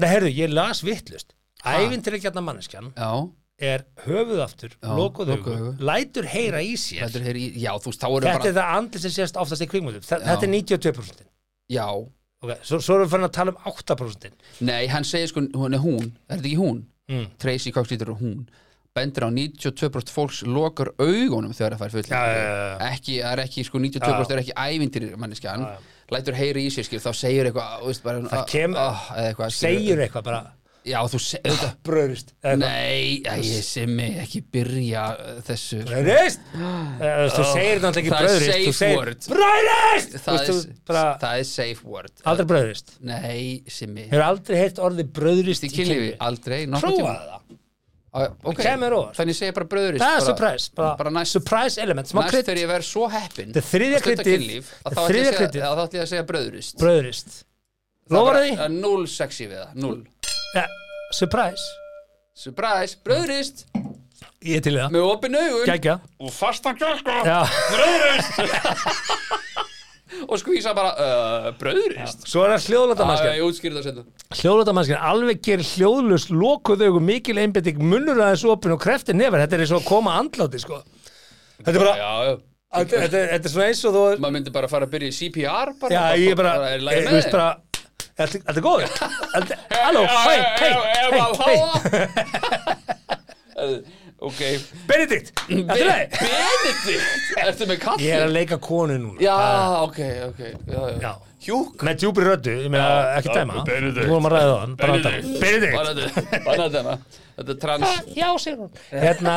nei, heyrðu, ég las vittlust Ha? Ævintilegjarna manneskjan Já, er höfuðaftur, Já, lokuð augu. lætur heyra í sér hér í, já, veist, Þetta bara er það andli sem sést oftast í Já. Þetta er 92% Já, okay. svo, svo erum við fann að tala um 8% nei, hann segir sko, hún er hún Er þetta ekki hún? mm. Tracy Cox lítur er hún Bendir á 92% fólks lokar augunum þegar það fær full. Ekki, það er ekki, sko, 92% er ekki ævindir manneskjan. Lætur heyri í sér, skil, þá segir eitthvað veist, bara, Það ah, eða eitthvað, skilur. Segir eitthvað bara. Já, þú segir þetta Bröðrist Nei, ég sem ekki byrja uh, þessu sko. Þú segir ekki er bröðrist safe Þú segir það, veist, er, þú bara það er safe word. Aldrei bröðrist Nei, simmi Hefur aldrei heyrt orðið bröðrist Í kynlífi, aldrei nokkuð Prófa tíma. það Á, ok. kemur óvart. Þannig segi bara bröðurist Það er surprise bara, bara næst, Surprise element Smá næst krydd. þegar ég verð svo heppin að kryddið. kynlíf, að þá ætla ég að segja- að ég að segja bröðurist Bröðrist Lofar því? Það er null sexy við það, null. Ja, surprise. Surprise, bröðurist Ég er til það. Með opin augun. Og fastan kjálka. Já og skvísa bara uh, bröðurist Svo er það hljóðlata Já, mannskja ég útskýrði það setna Hljóðlata mannskja Alveg gerir hljóðlust Lokuð augu Mikil einbytting Munnur aðeins opin Og kreftir nefar Þetta er eins og að koma andláti sko. Þetta er bara Já, já. Þetta þetta- þetta er svona eins og þú maður myndi bara fara að byrja í CPR bara, Já, ég er bara er lægi Þú með bara Þetta er góður? Halló, hei, hei, hei, hei ok. Benedikt, þetta er leið Benedikt, ertu með kall Ég er að leika konu núna. Já, ok, ok. Já, já. Já. hjúk. Með djúpri röddu, ég meina ekki dæma. Benedikt. Við vorum að ræða það. Benedikt. Benedikt. Þetta. Er trans Já, segir hún Hérna,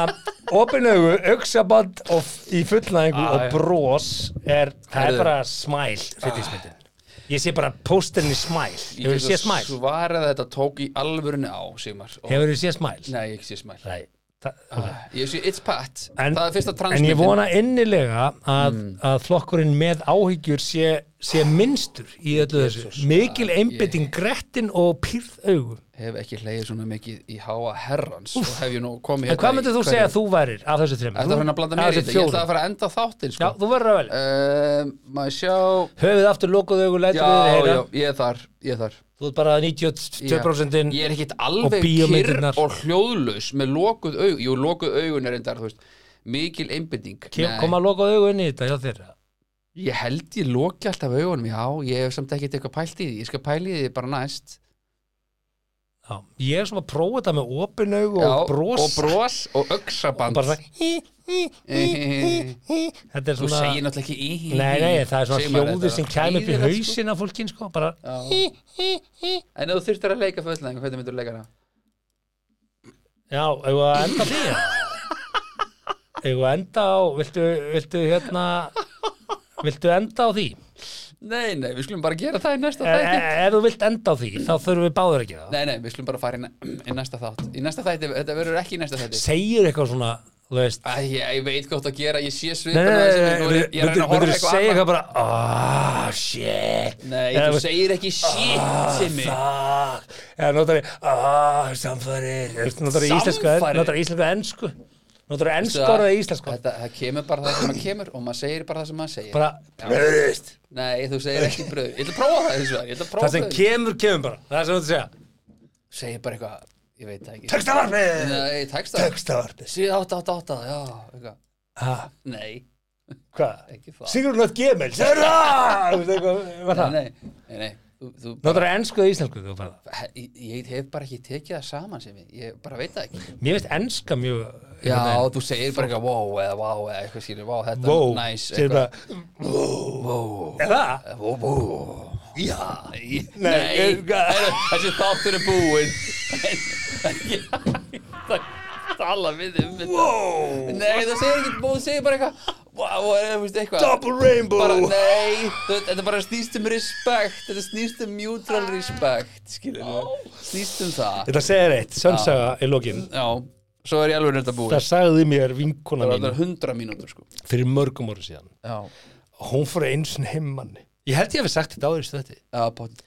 opin augu, auksaband í fullnæðingu Ah, og já. bros er, það er bara smæl hryllingsmyndin Ég sé bara pósterinn í smæl Hefur þið séð smæl? svarað að þetta tók í alvörunni á Sigmar. Og- Hefur þið séð smæl? nei, ég sé smæl Nei sé It's Pat. En, það er fyrsta en transmyndin ég vona innilega að, Mm. að flokkurinn með áhyggjur sé, sé minnstur í öllu þessu. Mikil einbytting grettin og pýrð augu hef ekki hleyið svona mikið í háa herrans. Og hef ég nú komið en hvað myndir þú segja að þú værir af þessu þreim? Þetta er hann að blanda mér í þetta, ég ætla að fara að enda þáttinn Já, sko. þú verður að velja. Uh, Maður sjá? Höfuð aftur lokuð augu, lætur Já, við þið heyra. Já, ég er þar, ég er þar. Þú ert bara 92% Ég er ekkit alveg kyrr bíómyndirnar. og hljóðlaus með lokuð augun Jú, lokuð augun er endar, þú veist Mikil einbytting Kem, koma að lokuð augu inn í þetta hjá þér Ég held ég loki alltaf augunum, já. Ég hef samt ekkit eitthvað pælt í því. Ég skal pæli því bara næst Já, ég er svona að prófa þetta með opin augu já, og bros Og bros og öxaband bara svona er Þú segir náttúrulega ekki í Nei, nei, það er svona þetta sem kæm upp í sko. hausinn af fólkin sko, bara. En þú þurftir að leika fullnæðing, hvernig myndur þú leika það? Já, að enda því eða? Að enda á viltu, viltu hérna viltu enda á því Nei, nei, við skulum bara gera það í næsta e, e, þætti ef þú vilt enda á því þá þurfum við báður að gera það. Nei, nei, við skulum bara fara í, næ- í næsta þátt. Í næsta þætti, þetta verður ekki í næsta þætti. Segir eitthvað svona, þú veist. Æ, ég, ég veit gott að gera, ég sé Nei, svipuna nei, nei, nei, ég er að þú segja eitthvað bara ah, shit. Nei, þú segir ekki shit ah, Simmi fuck. Eða notar ég, ah, Þú veist, notar ég íslensku, Samfarir? Notar ég ensku Veistu orðið það- kemur bara það sem það kemur og maður segir bara það sem maður segir. Bara, bröðist Nei, þú segir ekki bröð Ég ætla að prófa það það. Ætla að prófa það sem kemur, kemur bara. Það er sem þú ert að segja. Segir bara eitthvað, ég veit það ekki. Texta. Textavarpið. 788, já, eitthvað. Ha, Nei, Hvað? ekki það! Sigur Lott það? Nei, nei, Notar það ennsku eða íslensku þú? He- ég, ég hef bara ekki tekið það saman sem ég, ég bara veit það ekki. Mér finnst ennska mjög Já, veginn- þú segir bara eitthvað wow eða wow eða eitthvað skilur, wow, þetta Wow, er nice segir bara wow, Er það? wow, wow Já, nei, Nei, nei. ég- þessi þáttur er búinn tala við um þetta. Wow. Nei, það segir ekki, þú segir bara eitthvað Wow, eða, veist, eitthvað. Double rainbow. Bara, Nei, þetta bara snýst um respect Þetta snýst um mutual respect Skilur Snýst um það. Þetta segir eitt, sönnsaga í lokin. Já, svo er ég alveg nefnt að búið Það sagði mér vinkona Það mín var hundra mínútur sko. fyrir mörgum ára síðan. Já, Hún fór einu sinni heimmanni Ég held ég hefði sagt þetta áður í stötti já, bótt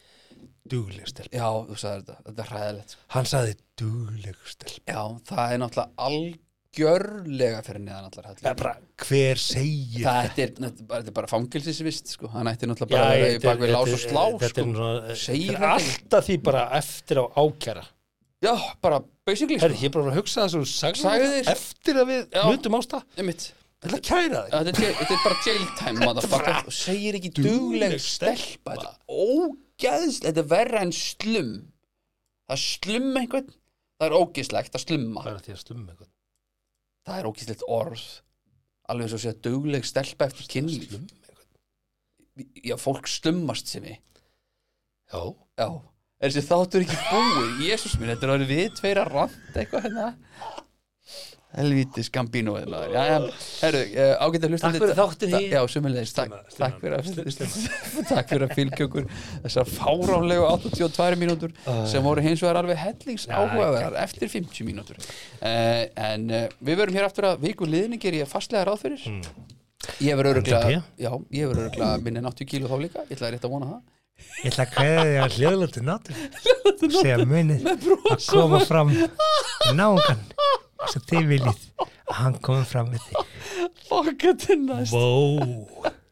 Dugleg stelp Já, þú sagði þetta, þetta er hræðilegt sko. Hann sagði dugleg stelp Já, það er náttúrulega algjörlega fyrir neðan allar Það er bara, hver segir er, þetta er þetta er bara fangilsisvist sko. Hann ætti náttúrulega bara að vera er- bak við lás og slá Þetta sko. er er þetta alltaf því bara eftir á ákjara Já, bara basically sko. ég er bara að hugsa það svo sagði Sagðir. það eftir að við hlutum ásta. Þetta er kæra þig Þetta er, er bara jail time og segir ekki dugleg stelpa Þetta er ógeðslega Þetta er verra en slum. Það slum einhvern. Það er ógeðslegt að slumma. Hvað er því að stumma eitthvað? Það er ógeðslegt orð. Alveg eins og segja dugleg stelpa eftir kynlíf. Slumma eitthvað? Já, fólk slummast sem við Já. Já, er þessi þáttur ekki búið Jésús minn, þetta er orðið við tveir að rand eitthvað hérna Helvíti skambínu herru, uh, ágætt að hlusta Takk fyrir þáttinn í- Já, sumulegis, takk, takk fyrir að að fylgja okkur Þessar fáránlegu 82 mínútur sem voru hins vegar alveg hellings áhugaverðar eftir 50 mínútur. Uh, En uh, við verum hér aftur að viku liðni ger ég fastlega ráð fyrir. Ég verður öruglega MGP? Já, ég verður öruglega minni 80 kíló þá líka. Ég ætlaði rétt að vona það. Ég ætla að kveða þig að hljóðlötu nátur segja munið að koma fram nágan sem þið viljið að hann komi fram við þig Fokka til næst Vó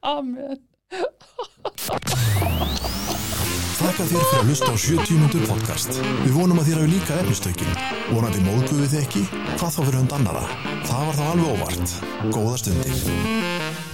Amen Þakka þér fyrir að hlusta á 70 mínútur podcast. Við vonum að þér hafi líka efnistökin. Vonandi móðguðu þið ekki? Hvað þá fyrir hund annara? Það var þá alveg óvart. Góða stundir.